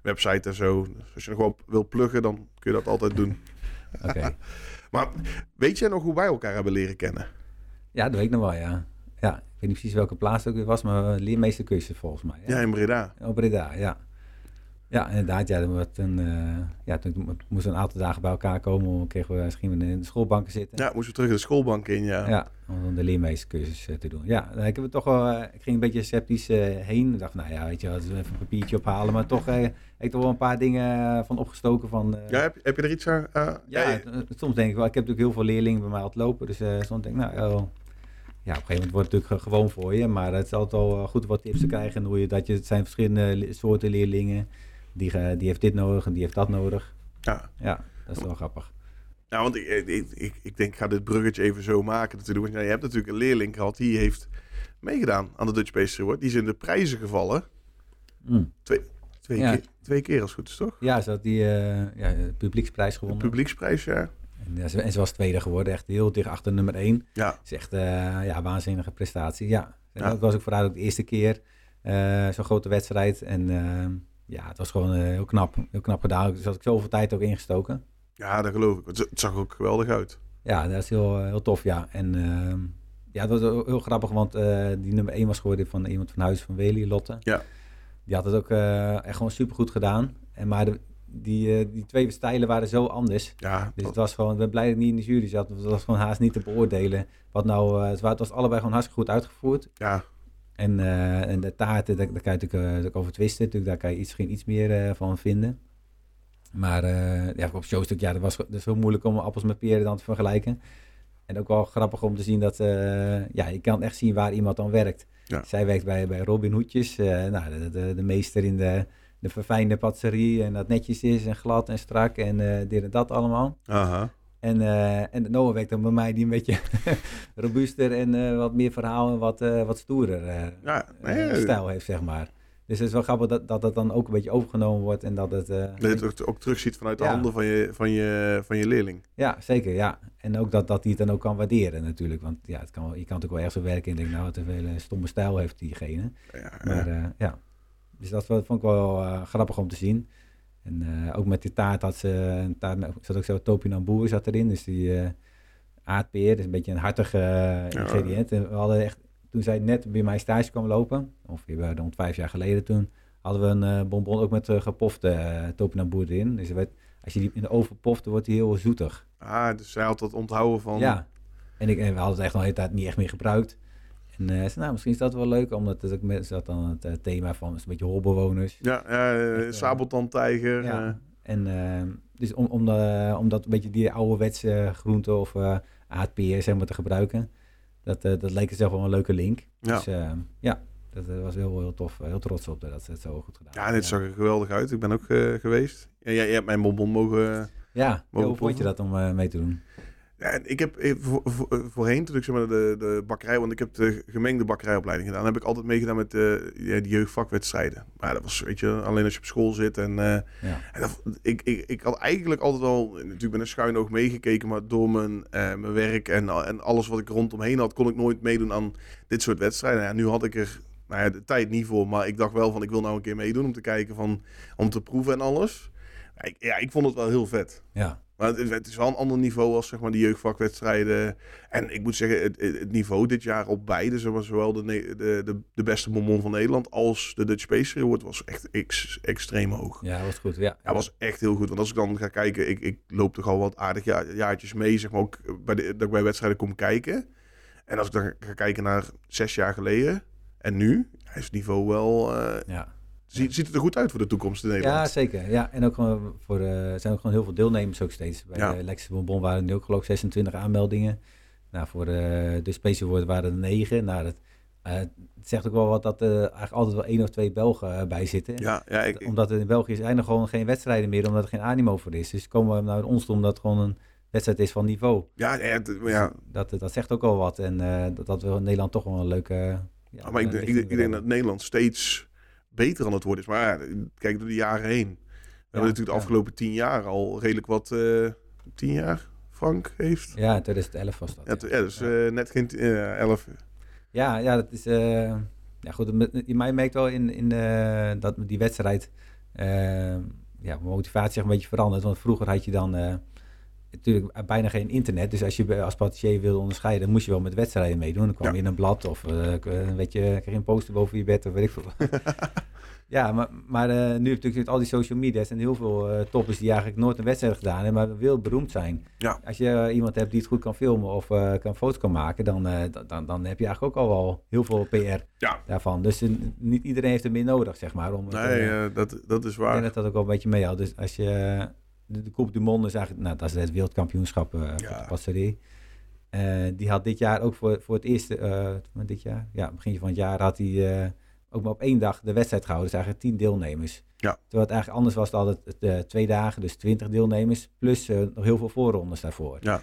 website en zo. Dus als je nog wel wil pluggen, dan kun je dat altijd doen. Maar weet jij nog hoe wij elkaar hebben leren kennen? Ja, dat weet ik nog wel, ja. Ja, ik weet niet precies welke plaats het ook weer was, maar leermeestercursus volgens mij. Ja, in Breda. Op Breda, ja. Ja, inderdaad. Ja, eh, ja, toen moesten we een aantal dagen bij elkaar komen. Dan kregen we, we in de schoolbanken zitten. Ja, moesten we terug de schoolbank in, ja. Ja, om dan de leermeestercursus eh, te doen. Ja, ik heb het toch wel, eh, ik ging een beetje sceptisch heen. Ik dacht, nou ja, weet je, wel, even een papiertje ophalen. Maar toch heb ik toch wel een paar dingen van opgestoken van... Ja, heb, heb je er iets aan? ja, soms denk ik wel. Ik heb natuurlijk heel veel leerlingen bij mij aan het lopen. Dus soms denk ik, nou, oh, ja, op een gegeven moment wordt het natuurlijk ge- gewoon voor je. Maar het is altijd wel eh, goed wat tips te krijgen. En hoe je dat je, het zijn verschillende le- soorten leerlingen. Die, ge- die heeft dit nodig en die heeft dat nodig. ja. Ja, dat is wel grappig. Nou, want ik, ik, ik, ik denk, ik ga dit bruggetje even zo maken natuurlijk. Want je hebt natuurlijk een leerling gehad, die heeft meegedaan aan de Dutch Pastry Award. Die is in de prijzen gevallen. Mm. Twee, Ja. keer, twee keer als het goed is, toch? Ja, ze had die eh, ja, de publieksprijs De gewonnen. publieksprijs, ja. En, ja, ze, en ze was tweede geworden. Echt heel dicht achter nummer één. Ja, Het is echt eh ja, waanzinnige prestatie. Ja, en Ja. dat was ook voor haar ook de eerste keer. eh, Zo'n grote wedstrijd. En eh, ja, het was gewoon eh, heel knap. Heel knap gedaan. Dus had ik zoveel tijd ook ingestoken. ja, dat geloof ik. Het zag ook geweldig uit. Ja, dat is heel, heel tof, ja. En ehm, ja, het was heel, heel grappig, want eh, die nummer 1 was geworden van iemand van Huis van Wely, Lotte. Ja. Die had het ook eh, echt gewoon supergoed gedaan. En maar de, die, eh, die twee stijlen waren zo anders. Ja, Dus het was gewoon, ik ben blij dat ik niet in de jury zat. Het was gewoon haast niet te beoordelen. Wat nou, eh, het was allebei gewoon hartstikke goed uitgevoerd. ja, En, eh, en de taarten, daar, daar kan je natuurlijk eh, over twisten. Natuurlijk, daar kan je iets, misschien iets meer eh, van vinden. Maar ja, op showstuk, ja, dat was dat is heel moeilijk om appels met peren dan te vergelijken. En ook wel grappig om te zien dat, ja, je kan echt zien waar iemand dan werkt. Ja. Zij werkt bij, bij Robin Hoedjes, nou, de, de, de meester in de, de verfijnde patisserie. En dat netjes is en glad en strak en dit en dat allemaal. aha. En, eh en Noah werkt dan bij mij die een beetje robuuster en eh, wat meer verhaal en wat, eh, wat stoerder Ja, nee, stijl heeft, zeg maar. Dus het is wel grappig dat, dat het dan ook een beetje overgenomen wordt en dat het... Dat je het ook, ook terugziet vanuit de Ja. handen van je, van, je, van je leerling. Ja, zeker, ja. En ook dat, dat hij het dan ook kan waarderen natuurlijk. Want ja, het kan, je kan natuurlijk wel ergens werken en denken, nou, wat een hele stomme stijl heeft diegene. Ja, Maar ja. ja, dus dat vond ik wel grappig om te zien. En eh, ook met die taart had ze een taart, met- zat ook zo topinambour zat erin. Dus die eh aardpeer, dat is een beetje een hartig eh, ingrediënt. En we hadden echt, toen zij net bij mij stage kwam lopen, ongeveer rond vijf jaar geleden toen, hadden we een bonbon ook met gepofte uh, topinambour erin. Dus er werd, als je die in de oven poft, dan wordt die heel zoetig. Ah, dus zij had dat onthouden van... Ja, en, ik, en we hadden het echt al de hele tijd niet echt meer gebruikt. En eh, nou, misschien is dat wel leuk, omdat het ook met, zat dan het eh, thema van is een beetje holbewoners. Ja, eh, sabeltandtijger. Ja. En dus om, om, de, om dat een beetje die ouderwetse groenten of eh aardpeer zeg maar, te gebruiken, dat, dat leek zelf wel een leuke link. Ja. Dus ja, dat was heel, heel tof. Heel trots op dat ze het zo goed gedaan ja, dit zag er geweldig uit. Ik ben ook geweest. Ja, jij, jij hebt mijn bonbon mogen... Ja, Mogen hoe vond je dat om mee te doen? Ja, en ik heb eh, voor, voor- eh, voorheen, toen ik zeg maar de, de bakkerij, want ik heb de gemengde bakkerijopleiding gedaan, heb ik altijd meegedaan met de, ja, die jeugdvakwedstrijden. Maar dat was, weet je, alleen als je op school zit. En, eh, Ja. en dat, ik, ik, ik had eigenlijk altijd wel, natuurlijk met een schuin oog meegekeken, maar door mijn, eh, mijn werk en, en alles wat ik rondomheen had, kon ik nooit meedoen aan dit soort wedstrijden. Ja, nu had ik er nou ja, de tijd niet voor, maar ik dacht wel van, ik wil nou een keer meedoen om te kijken van, om te proeven en alles. Ja, ik, ja, ik vond het wel heel vet. Ja. Maar het, het is wel een ander niveau als zeg maar, die jeugdvakwedstrijden. En ik moet zeggen, het, niveau dit jaar op beide, zeg maar, zowel de, de, de, de beste bonbon van Nederland als de Dutch Space Award, was echt ex, extreem hoog. ja, dat was goed. Ja, Ja, was echt heel goed. Want als ik dan ga kijken, ik, ik loop toch al wat aardig ja, jaartjes mee, zeg maar, ook bij de, dat ik bij wedstrijden kom kijken. En als ik dan ga kijken naar zes jaar geleden en nu, is het niveau wel, eh, ja. Ziet, ziet het er goed uit voor de toekomst in Ja, Nederland. zeker. Ja, en ook gewoon voor, eh, er zijn ook gewoon heel veel deelnemers ook steeds. Bij Ja. de Lexus Bonbon waren er nu ook geloof ik 26 aanmeldingen. Nou, voor de, de Space Award waren er 9. Nou, dat, eh, het zegt ook wel wat dat er eigenlijk altijd wel één of twee Belgen eh, bij zitten. Ja, ja, ik, Omdat er in België zijn er gewoon geen wedstrijden meer, omdat er geen animo voor is. Dus komen we naar ons toe omdat het gewoon een wedstrijd is van niveau. ja, ja, ja, Dat, dat zegt ook al wat. En eh, dat, dat we in Nederland toch wel een leuke... Ja, Ja, maar ik, ik, ik denk dat Nederland steeds beter aan het worden is. Maar ja, kijk door de jaren heen. We hebben natuurlijk de afgelopen tien jaar al redelijk wat... eh tien jaar Frank heeft. Ja, in 2011 was dat. Ja, ja. dus eh, net geen t- eh, elf. Ja, ja, dat is. ja, goed. Je mij merkt wel in, in dat die wedstrijd. ja, motivatie een beetje veranderd. Want vroeger had je dan. Eh, natuurlijk bijna geen internet. Dus als je als patissier wilde onderscheiden, moest je wel met wedstrijden meedoen. Dan kwam Ja. je in een blad of eh, k- eh, weet je, kreeg een poster boven je bed of weet ik veel. ja, maar, maar eh, nu heb je natuurlijk met al die social media's en heel veel eh, toppers die eigenlijk nooit een wedstrijd gedaan hebben, maar wil beroemd zijn. Ja. Als je eh, iemand hebt die het goed kan filmen of eh, kan foto's kan maken, dan, eh, dan- dan, heb je eigenlijk ook al wel heel veel PR Ja, daarvan. Dus eh, niet iedereen heeft er meer nodig, zeg maar. Om nee, eh, eh, dat, dat is ik denk waar. dat dat ook wel een beetje meehoudt. Dus als je... De, de Coupe du Monde is eigenlijk... Nou, dat is het wereldkampioenschap voor Ja. de passerie. Eh, die had dit jaar ook voor, voor het eerste... van dit jaar? Ja, begin van het jaar had hij ook maar op één dag de wedstrijd gehouden. Dus eigenlijk tien deelnemers. Ja. Terwijl het eigenlijk anders was, het altijd twee dagen, dus twintig deelnemers. Plus nog heel veel voorrondes daarvoor. Ja.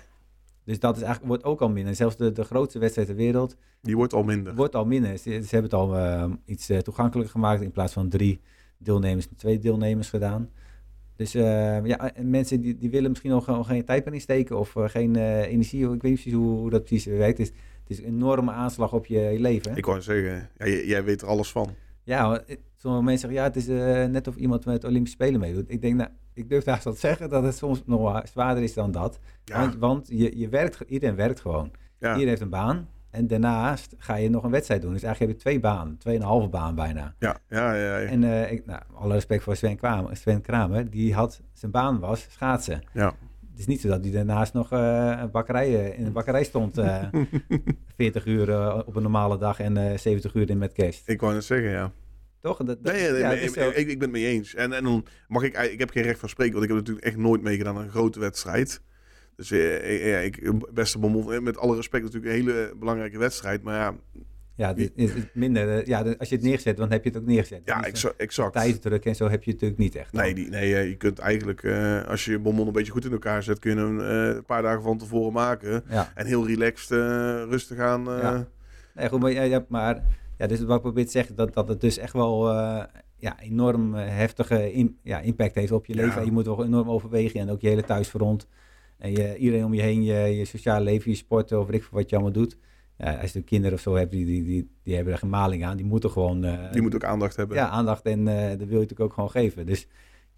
Dus dat is eigenlijk, wordt ook al minder. Zelfs de, de grootste wedstrijd ter wereld Die wordt al minder. wordt al minder. Ze, ze hebben het al iets toegankelijker gemaakt. In plaats van drie deelnemers, twee deelnemers gedaan. Dus eh, ja, en mensen die, die willen misschien nog gewoon geen tijd meer insteken of eh, geen eh, energie. Ik weet niet precies hoe, hoe dat precies werkt. Het is, het is een enorme aanslag op je, je leven. Ik wou zeggen, ja, j- jij weet er alles van. Ja, sommige mensen zeggen ja, het is net of iemand met Olympische Spelen meedoet. Ik denk, nou, ik durf daar te zeggen dat het soms nog zwaarder is dan dat. Ja, Want, want je, je werkt, iedereen werkt gewoon. ja. Iedereen heeft een baan. En daarnaast ga je nog een wedstrijd doen. Dus eigenlijk heb je twee banen, tweeënhalve baan bijna. ja, ja, ja, ja. En eh, ik, nou, alle respect voor Sven Kramer, Sven Kramer, die had zijn baan was schaatsen. ja. Het is niet zo dat hij daarnaast nog een bakkerij, eh, in een bakkerij stond. eh 40 uur op een normale dag en eh 70 uur in met kerst. Ik wou net zeggen, ja. Toch? Dat, dat- Nee, ja, ik, ik ben het mee eens. En, en dan mag ik, ik heb geen recht van spreken, want ik heb natuurlijk echt nooit meegedaan aan een grote wedstrijd. Dus eh, ja, ik, beste bonbon, met alle respect natuurlijk een hele belangrijke wedstrijd. Maar ja, ja, dit is minder. eh, ja, als je het neergezet, dan heb je het ook neergezet. ja Dus, eh, exa- exact. Tijdsdruk en zo heb je het natuurlijk niet echt. Nee, die, nee eh, je kunt eigenlijk, eh, als je je bonbon een beetje goed in elkaar zet, kun je hem eh, een paar dagen van tevoren maken. Ja. En heel relaxed, eh, rustig aan. eh, Ja. Nee, goed, maar, ja, maar ja, dus wat ik probeer te zeggen, dat, dat het dus echt wel eh, ja, enorm eh, heftige ja, impact heeft op je Ja. leven. En je moet wel enorm overwegen en ook je hele thuisfront. En je, iedereen om je heen, je, je sociale leven, je sporten of ik wat je allemaal doet. Ja, als je kinderen of zo hebt, die, die, die, die hebben er geen maling aan. Die moeten gewoon eh, Die moet ook aandacht hebben. ja, aandacht en eh dat wil je natuurlijk ook gewoon geven. Dus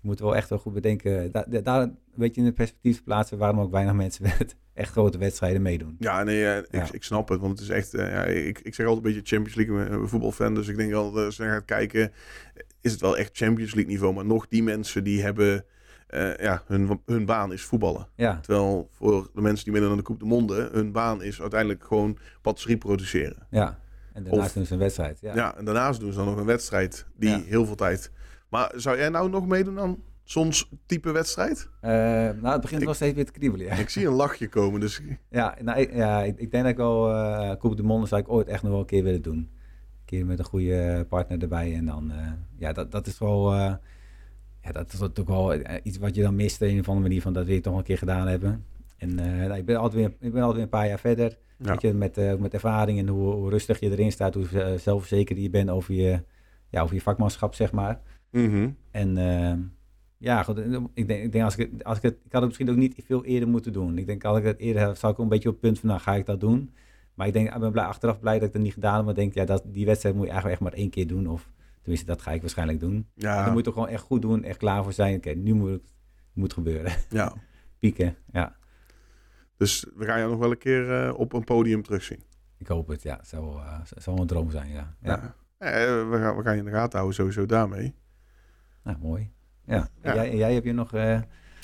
je moet wel echt wel goed bedenken. Da- da- daar weet je in het perspectief plaatsen waarom ook weinig mensen met echt grote wedstrijden meedoen. Ja, nee, eh, ik, Ja. ik snap het. Want het is echt, eh, ja, ik, ik zeg altijd een beetje Champions League, een voetbalfan. Dus ik denk al, als je naar gaat kijken, is het wel echt Champions League niveau. Maar nog die mensen die hebben, eh, ja, hun, hun baan is voetballen. Ja, Terwijl voor de mensen die meedoen aan de Coupe de Monde, hun baan is uiteindelijk gewoon patisserie produceren. ja. En daarnaast Of- doen ze een wedstrijd. Ja. en daarnaast doen ze dan nog een wedstrijd die Ja. heel veel tijd... Maar zou jij nou nog meedoen aan zo'n type wedstrijd? Eh, nou, het begint wel steeds weer te kriebelen. Ja, Ik zie een lachje komen, dus ja, nou, ik, ja ik, ik denk dat ik wel uh, Coupe de Monde zou ik ooit echt nog wel een keer willen doen. Een keer met een goede partner erbij. En dan, eh, ja, dat, dat is wel, eh, ja, dat is natuurlijk wel eh, iets wat je dan mist. In een of andere manier van dat wil je toch een keer gedaan hebben. En eh, nou, ik, ben altijd weer, ik ben altijd weer een paar jaar verder. Ja. Weet je, met, eh, met ervaring en hoe, hoe rustig je erin staat, hoe eh, zelfverzekerd je bent over je, ja, over je vakmanschap, zeg maar. Mhm. En eh, ja, goed, ik denk, ik denk als ik, als ik het, ik had het misschien ook niet veel eerder moeten doen. Ik denk, als ik het eerder had, zou ik een beetje op het punt van, nou, ga ik dat doen? Maar ik denk, ik ben blij, achteraf blij dat ik het niet gedaan heb. Maar ik denk, ja, dat, die wedstrijd moet je eigenlijk echt maar één keer doen. Of tenminste, dat ga ik waarschijnlijk doen. Ja, Dan moet je toch gewoon echt goed doen, echt klaar voor zijn. Oké, nu moet het moet gebeuren. ja. Pieken, ja. Dus we gaan jou nog wel een keer eh, op een podium terugzien. Ik hoop het, ja. Het zou, eh, het zou een droom zijn, ja. Ja, Ja. Eh, we, gaan, we gaan je in de gaten houden sowieso daarmee. nou, mooi. Ja. Jij, en jij, heb je nog eh,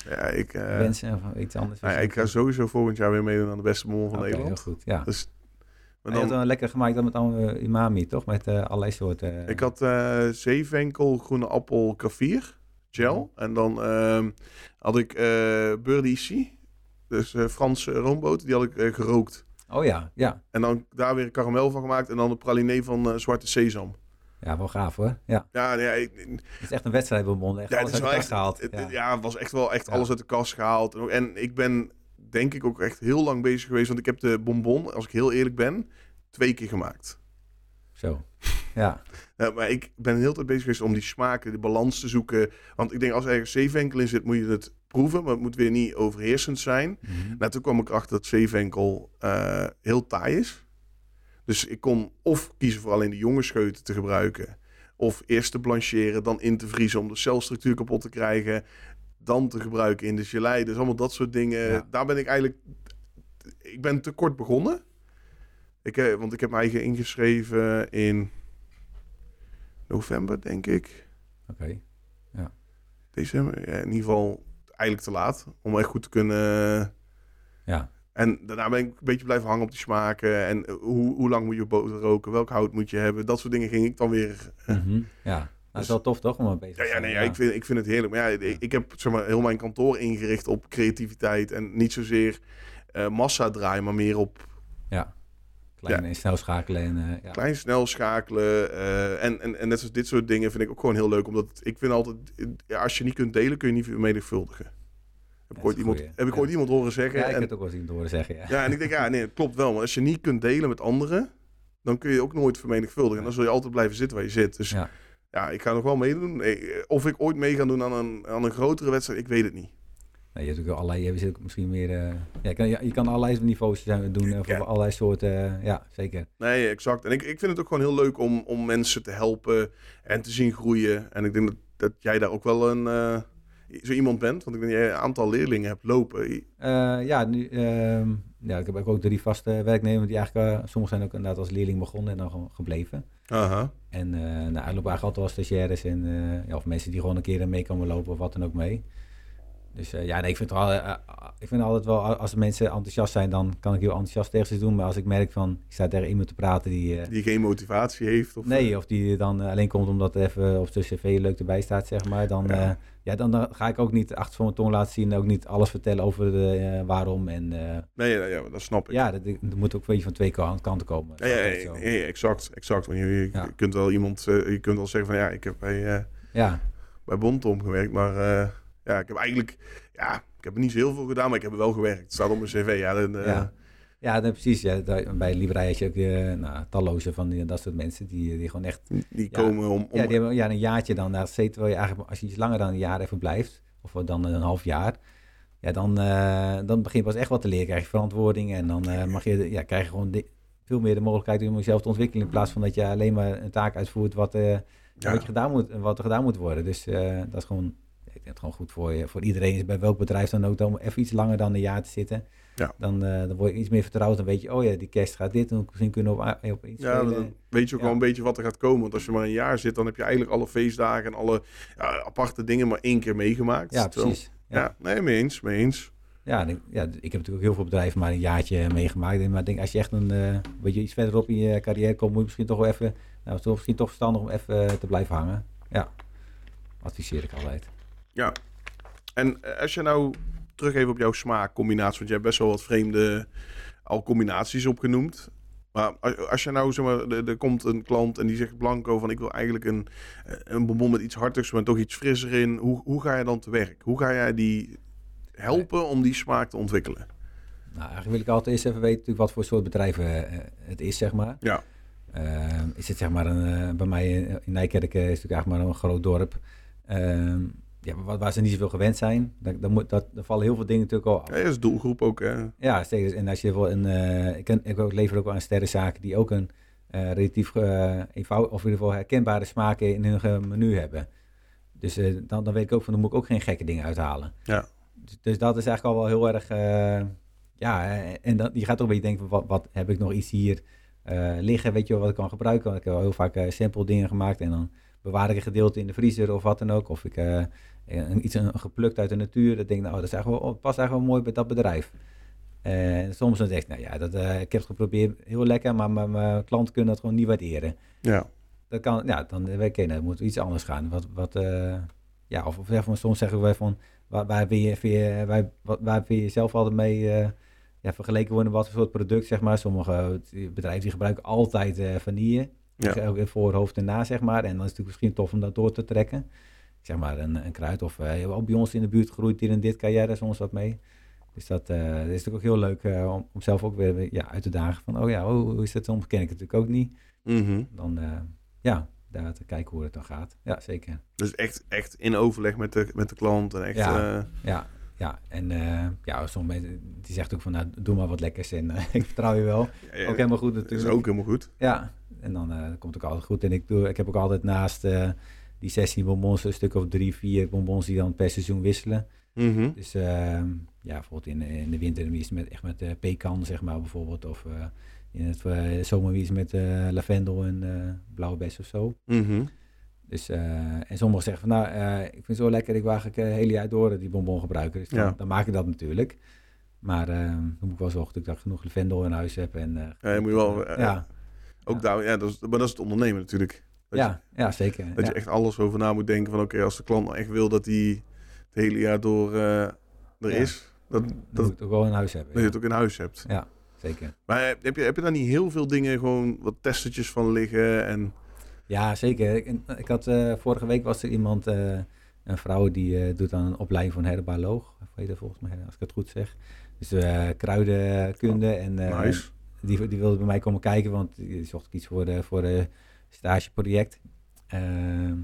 Ja, ik, eh, wensen of iets anders? nou ja, ik ga sowieso volgend jaar weer meedoen aan de beste mol van Nederland. heel goed, ja. Dus, maar Maar je had dan, wel lekker gemaakt dan met allemaal uh, umami, toch? Met eh, allerlei soorten... ik had eh zeevenkel, groene appel, kaffier, gel. En dan ehm, had ik eh Sea, dus eh, Franse roomboter, die had ik eh, gerookt. Oh ja, ja. En dan daar weer een karamel van gemaakt en dan een pralinee van eh, zwarte sesam. Ja, wel gaaf hoor. Ja, Ja, ik, het is echt een wedstrijd begonnen. Echt Ja, alles het is uit de kast gehaald. het- ja. ja. het was echt wel echt alles uit de kast gehaald. En ik ben denk ik ook echt heel lang bezig geweest. Want ik heb de bonbon, als ik heel eerlijk ben, twee keer gemaakt. Zo. Ja, Ja, maar ik ben heel tijd bezig geweest om die smaken, de balans te zoeken. Want ik denk als er ergens zeevenkel in zit, moet je het proeven. Maar het moet weer niet overheersend zijn. Mhm. Nou, toen kwam ik achter dat zeevenkel eh, heel taai is. Dus ik kon of kiezen voor alleen de jonge scheuten te gebruiken. Of eerst te blancheren, dan in te vriezen om de celstructuur kapot te krijgen. Dan te gebruiken in de gelei. Dus allemaal dat soort dingen. Ja. Daar ben ik eigenlijk... Ik ben te kort begonnen. Ik, eh, want ik heb me eigen ingeschreven in november, denk ik. oké. December. Ja, in ieder geval eigenlijk te laat. Om echt goed te kunnen... Ja, En daarna ben ik een beetje blijven hangen op die smaken. En eh, hoe, hoe lang moet je boter roken? Welk hout moet je hebben? Dat soort dingen ging ik dan weer... Mhm. ja. Nou, dat is wel tof toch om er bezig Ja, te ja, zijn. nee, ja, Ik, vind, ik vind het heerlijk. Maar ja, ik, heb zeg maar, heel mijn kantoor ingericht op creativiteit. En niet zozeer eh, massa draaien, maar meer op Ja. Klein en snel schakelen en eh, ja. klein snel schakelen. eh, en, en, en net zoals dit soort dingen vind ik ook gewoon heel leuk. Omdat ik vind altijd, als je niet kunt delen, kun je niet vermenigvuldigen. Heb ik, ooit iemand, goeie. heb ik ooit iemand horen zeggen. Ja, ik en, heb het ook wel eens iemand horen zeggen, ja. Ja, en ik denk, ja, nee, het klopt wel. Maar als je niet kunt delen met anderen, dan kun je ook nooit vermenigvuldigen. En dan zul je altijd blijven zitten waar je zit. Dus ja, Ja. ik ga nog wel meedoen. Eh, Of ik ooit mee ga doen aan een, aan een grotere wedstrijd, ik weet het niet. Nee, je hebt ook allerlei, je zit misschien meer... eh, ja, je, kan, je kan allerlei niveaus zijn- doen, eh, voor Ja. allerlei soorten, eh, ja, zeker. Nee, exact. En ik, ik vind het ook gewoon heel leuk om, om mensen te helpen en te zien groeien. En ik denk dat, dat jij daar ook wel een, eh, zo iemand bent. Want ik denk dat jij een aantal leerlingen hebt lopen. Eh, ja, nu, ehm, ja, ik heb ook drie vaste werknemers die eigenlijk, eh, sommigen zijn ook inderdaad als leerling begonnen en dan gewoon gebleven. En eh nou, er lopen eigenlijk altijd wel stagiaires en, eh, of mensen die gewoon een keer mee komen lopen of wat dan ook mee. Dus eh, ja, nee, ik vind het wel, eh, eh, ik vind altijd wel, als de mensen enthousiast zijn, dan kan ik heel enthousiast tegen ze doen. Maar als ik merk van, ik sta tegen iemand te praten die, Die geen motivatie heeft. Of, nee, of die dan alleen komt omdat er even op zijn cv leuk erbij staat, zeg maar. Dan, Ja. ja. dan, dan ga ik ook niet achter van mijn tong laten zien en ook niet alles vertellen over de, waarom. En Nee, ja, ja, dat snap ik. ja, dat, dat moet ook een beetje van twee kan- kanten komen. Ja, ja, exact, exact. Want je, je kunt wel iemand, je kunt wel zeggen van ja, ik heb bij, ja, bij Bontom gewerkt, maar ja, ik heb eigenlijk, ja, ik heb er niet zo heel veel gedaan, maar ik heb er wel gewerkt. Het staat op mijn cv, ja. Dan, eh, Ja. Ja, nee, precies. Ja, bij Librei heb je ook eh, nou, talloze van die, dat soort mensen die, die gewoon echt... Die Ja. komen om, om Ja, die hebben ja, een jaartje dan daar zitten. Terwijl je eigenlijk, als je iets langer dan een jaar even blijft, of dan een half jaar, ja, dan, eh, dan begin je pas echt wat te leren. Krijg je verantwoording en dan eh, mag je, ja, krijg je gewoon veel meer de mogelijkheid om jezelf te ontwikkelen. In plaats van dat je alleen maar een taak uitvoert wat, wat, je gedaan moet, wat er gedaan moet worden. Dus dat is gewoon, ik denk het gewoon goed voor, je, voor iedereen. Bij welk bedrijf dan ook, om even iets langer dan een jaar te zitten. Ja. Dan, eh, dan word je iets meer vertrouwd. Dan weet je, oh ja, die kerst gaat dit. En misschien kunnen we op, op iets Ja, dan weet je ook Ja. wel een beetje wat er gaat komen. Want als je maar een jaar zit, dan heb je eigenlijk alle feestdagen en alle ja, aparte dingen maar één keer meegemaakt. Ja, precies. Ja. Ja. nee, mee eens, mee eens. Ja, ik, ja, ik heb natuurlijk ook heel veel bedrijven maar een jaartje meegemaakt. Maar ik denk, als je echt een eh beetje iets verderop in je carrière komt, moet je misschien toch wel even, nou, het is toch misschien toch verstandig om even eh, te blijven hangen. Ja, adviseer ik altijd. Ja. En eh, als je nou terug even op jouw smaakcombinatie, want jij hebt best wel wat vreemde al combinaties opgenoemd. Maar als, als je nou, zeg maar, er, komt een klant en die zegt blanco van ik wil eigenlijk een, eh, een bonbon met iets hartigs, maar toch iets frisser in. Hoe, hoe ga je dan te werk? Hoe ga jij die helpen om die smaak te ontwikkelen? Nou, eigenlijk wil ik altijd eerst even weten wat voor soort bedrijf eh, het is, zeg maar. Ja. Ehm, is het zeg maar een, bij mij in, in Nijkerk is het natuurlijk eigenlijk maar een groot dorp. Ehm, ja, waar, waar ze niet zoveel gewend zijn. Dan, dan, moet, dat, dan vallen heel veel dingen natuurlijk al af. Ja, dat is doelgroep ook, hè? Ja, zeker. En als je wel een, eh, ik, ken, ik lever ook aan sterrenzaken die ook een eh, relatief eh eenvoudig, of in ieder geval herkenbare smaken in hun menu hebben. Dus dan, dan weet ik ook van, dan moet ik ook geen gekke dingen uithalen. Ja. Dus, dus dat is eigenlijk al wel heel erg, ja, en dan, je gaat ook een beetje denken, van, wat, wat heb ik nog iets hier liggen, weet je wel, wat ik kan gebruiken. Want ik heb al heel vaak sample dingen gemaakt en dan bewaar ik een gedeelte in de vriezer of wat dan ook. Of ik eh, iets een, geplukt uit de natuur, dat denk ik, nou, dat is eigenlijk wel, past eigenlijk wel mooi bij dat bedrijf. En soms dan zeg ik, nou ja, dat, eh, ik heb het geprobeerd, heel lekker, maar mijn- klanten kunnen dat gewoon niet waarderen. Ja. Dat kan, ja, dan weet ik, nou, dan moet iets anders gaan. Wat, wat, eh, ja, of, of soms zeggen wij van, waar, waar, ben je, je, waar, wat- waar je zelf altijd mee eh, ja, vergeleken worden, wat voor soort product, zeg maar. Sommige bedrijven die gebruiken altijd eh, vanille, Ja. dus ook in voorhoofd en na, zeg maar. En dan is het natuurlijk misschien tof om dat door te trekken. Zeg maar een, een kruid of eh, ook bij ons in de buurt groeit hier en dit, kan jij daar soms wat mee? Dus dat, eh, dat is natuurlijk ook heel leuk eh, om, om zelf ook weer ja, uit te dagen van, oh ja, hoe, hoe is dat soms ken ik het natuurlijk ook niet. Mhm. Dan, ja, daar te kijken hoe het dan gaat. Ja, zeker. Dus echt, echt in overleg met de, met de klant en echt... Ja. Ja, ja. En ja, sommige mensen, die zegt ook van, nou, doe maar wat lekkers en ik vertrouw je wel. ja, Ook helemaal goed Dat is natuurlijk. ook helemaal goed. Ja, en dan eh, komt het ook altijd goed. En ik, doe, ik heb ook altijd naast eh, die 16 bonbons een stuk of drie, vier bonbons die dan per seizoen wisselen. Mhm. Dus ehm, ja, bijvoorbeeld in, in de winter is het met, echt met eh, pekan, zeg maar, bijvoorbeeld. Of eh, in het eh, zomer is met eh, lavendel en eh blauwe bes of zo. Mhm. Dus, eh, en sommigen zeggen van, nou, eh, ik vind het zo lekker, ik waag ik het hele jaar door die bonbon gebruiken. Dus dan, Ja. dan maak ik dat natuurlijk. Maar eh, dan moet ik wel zorgen dat ik daar genoeg lavendel in huis heb. En, eh, Ja, je moet wel... eh, ja, Ook Ja. daar, ja, dat is, maar dat is het ondernemen natuurlijk. Dat, ja, ja, zeker. dat ja. je echt alles over na moet denken van... Oké, als de klant nou echt wil dat hij het hele jaar door eh, er Ja. is... Dat, Dan dat, moet ik het ook wel in huis hebben. dat je het ook in huis hebt. Ja, zeker. Maar heb je, heb je daar niet heel veel dingen gewoon wat testertjes van liggen? En, Ja, zeker. Ik, ik had, eh, vorige week was er iemand, eh, een vrouw, die eh, doet dan een opleiding voor een herbaloog. Of heet dat volgens mij, als ik het goed zeg. Dus eh, kruidenkunde. en eh, nice. Die, die wilde bij mij komen kijken, want die zocht ik iets voor de, voor de stageproject. Ehm,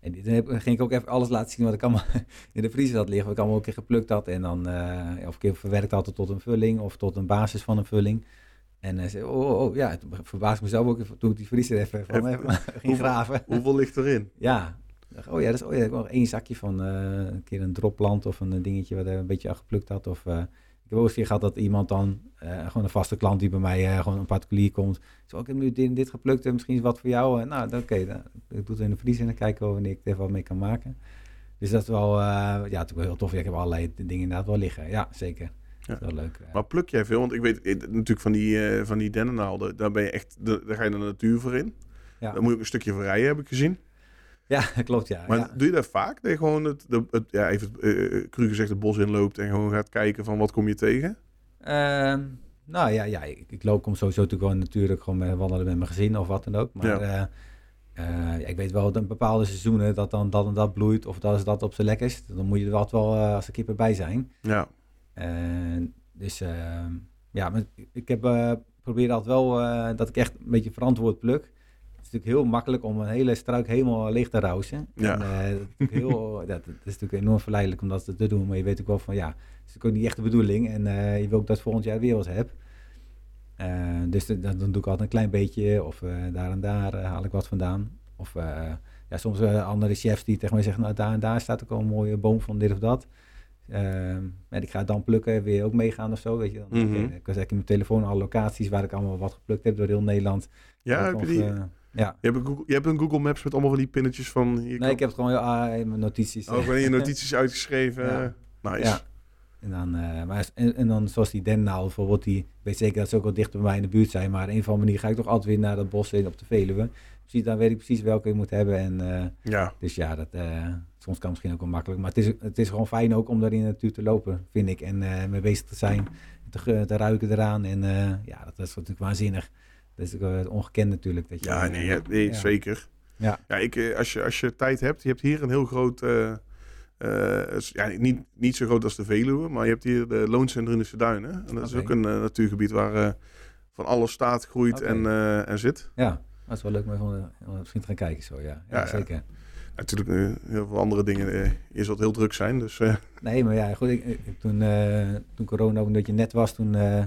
en dan heb- ging ik ook even alles laten zien wat ik allemaal in de vriezer had liggen. Wat ik allemaal een keer geplukt had. En dan eh, of een keer verwerkt had tot een vulling of tot een basis van een vulling. En hij zei, oh, oh, oh, ja, het verbaasde mezelf ook even toen ik die vriezer even van Even- ging graven. Hoeveel ligt erin? Ja. Oh ja, dat is, oh ja, nog één zakje van eh, een keer een dropplant of een eh, dingetje wat een beetje aan geplukt had. Of, ik heb ook eens keer gehad dat iemand dan, eh, gewoon een vaste klant die bij mij eh, gewoon een particulier komt. Zo, ik heb nu dit, dit geplukt en misschien is wat voor jou. En nou, oké, dan ik doe het in de vriezer en dan kijken we wanneer ik er wat mee kan maken. Dus dat is wel, ja, natuurlijk wel heel tof. Ja, ik heb allerlei dingen inderdaad wel liggen. Ja, zeker. Dat is wel leuk. Maar pluk jij veel? Want ik weet natuurlijk van die, van die dennennaalden, daar ben je echt, daar ga je de natuur voor in. Ja. Daar moet je ook een stukje voor rijden, heb ik gezien. Ja, klopt ja. Maar ja. doe je dat vaak? Dat je gewoon het, de, het ja, even uh, cru gezegd het bos inloopt en gewoon gaat kijken van wat kom je tegen? Ehm, nou ja, ja ik, ik loop kom sowieso natuurlijk gewoon natuurlijk gewoon met wandelen met mijn gezin of wat dan ook. Maar Ja. eh, eh, ja, ik weet wel dat in bepaalde seizoenen dat dan dat en dat bloeit of dat is dat op zijn lekkerst. Dan moet je er altijd wel eh, als een kippen bij zijn. Ja, dus ehm, ja, maar ik heb probeer altijd wel eh, dat ik echt een beetje verantwoord pluk. Het is natuurlijk heel makkelijk om een hele struik helemaal leeg te rousen. Ja. En, eh, dat, is natuurlijk heel, dat, dat is natuurlijk enorm verleidelijk om dat te doen. Maar je weet ook wel van ja, het is natuurlijk ook niet echt de bedoeling. En uh, je wil ook dat volgend jaar weer wat heb. Uh, dus dan doe ik altijd een klein beetje. Of daar en daar haal ik wat vandaan. Of ja, soms andere chefs die tegen mij zeggen, nou daar en daar staat ook al een mooie boom van dit of dat. Uh, en ik ga dan plukken, weer ook meegaan of zo, weet je. Dan, Mhm. okay, ik zeg in mijn telefoon alle locaties waar ik allemaal wat geplukt heb door heel Nederland. ja heb je die? eh, ja. Je hebt, een Google, je hebt een Google Maps met allemaal van die pinnetjes van... Nee, ik heb het gewoon in mijn notities. Ook in je notities uitgeschreven. Ja. Nice. Ja. En dan, uh, maar, en, en, dan zoals die dennaal bijvoorbeeld, die ik weet zeker dat ze ook wel dichter bij mij in de buurt zijn, maar een of andere manier ga ik toch altijd weer naar dat bos in op de Veluwe. Precies, dan weet ik precies welke je moet hebben. En, uh, ja. Dus ja, dat, uh, soms kan misschien ook wel makkelijk, maar het is, het is gewoon fijn ook om daar in de natuur te lopen, vind ik. En mee bezig te zijn, te, te ruiken eraan. En ja, dat is natuurlijk waanzinnig. Dat is uh, ongekend natuurlijk. Dat je, ja, nee, ja, nee ja. zeker. Ja. Ja, ik, als, je, als je tijd hebt, je hebt hier een heel groot uh, eh, is, ja, niet, niet zo groot als de Veluwe, maar je hebt hier de Looncentrische Duinen. En dat is ook een eh, natuurgebied waar eh, van alles staat, groeit en, eh, en zit. Ja, dat is wel leuk om even misschien te gaan kijken zo, ja. Ja, Ja, ja. zeker. Natuurlijk eh, heel veel andere dingen. eh je zult heel druk zijn, dus eh, Nee, maar ja, goed. Ik, ik- toen, eh, toen corona ook een beetje net was, toen eh,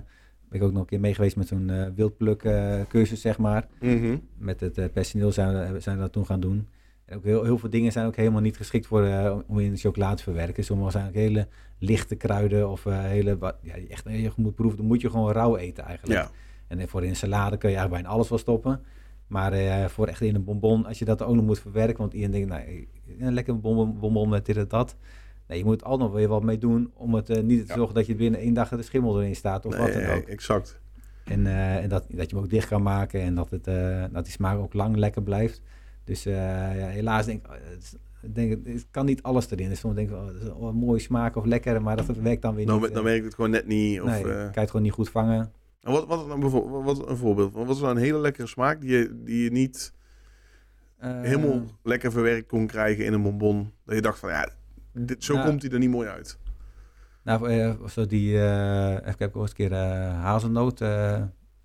ben ik ook nog een keer mee geweest met zo'n eh wildpluk eh, cursus, zeg maar. mhm. Met het eh, personeel zijn we, zijn we dat toen gaan doen. En ook heel, heel veel dingen zijn ook helemaal niet geschikt voor, om in de chocolade te verwerken. Sommige zijn ook hele lichte kruiden of hele, wat, ja, echt heel goed moet proeven. Dan moet je gewoon rauw eten eigenlijk. ja. En voor in een salade kun je eigenlijk bijna alles wel stoppen. Maar voor echt in een bonbon, als je dat ook nog moet verwerken, want iedereen denkt, nou, een lekker bonbon, bonbon met dit en dat. Nee, je moet er altijd nog weer wat mee doen om het eh, niet te zorgen dat je binnen één dag de schimmel erin staat of wat dan Nee, ook. exact. En, eh, en dat, dat je hem ook dicht kan maken en dat, het, eh, dat die smaak ook lang lekker blijft. Dus ja, helaas denk ik, oh, denk, het kan niet alles erin. Dus soms denk ik, oh, dat is een mooie smaak of lekker, maar dat werkt dan weer Dan, niet. dan werkt het gewoon net niet. Of, nee, kan je het gewoon niet goed vangen. en wat, wat, nou bijvoorbeeld, wat een voorbeeld? Wat is nou een hele lekkere smaak die je, die je niet helemaal lekker verwerkt kon krijgen in een bonbon? Dat je dacht van, ja, dit, zo Nou, komt hij er niet mooi uit. Nou, eh, zo die, ik heb ook eens een keer eh, hazelnoot,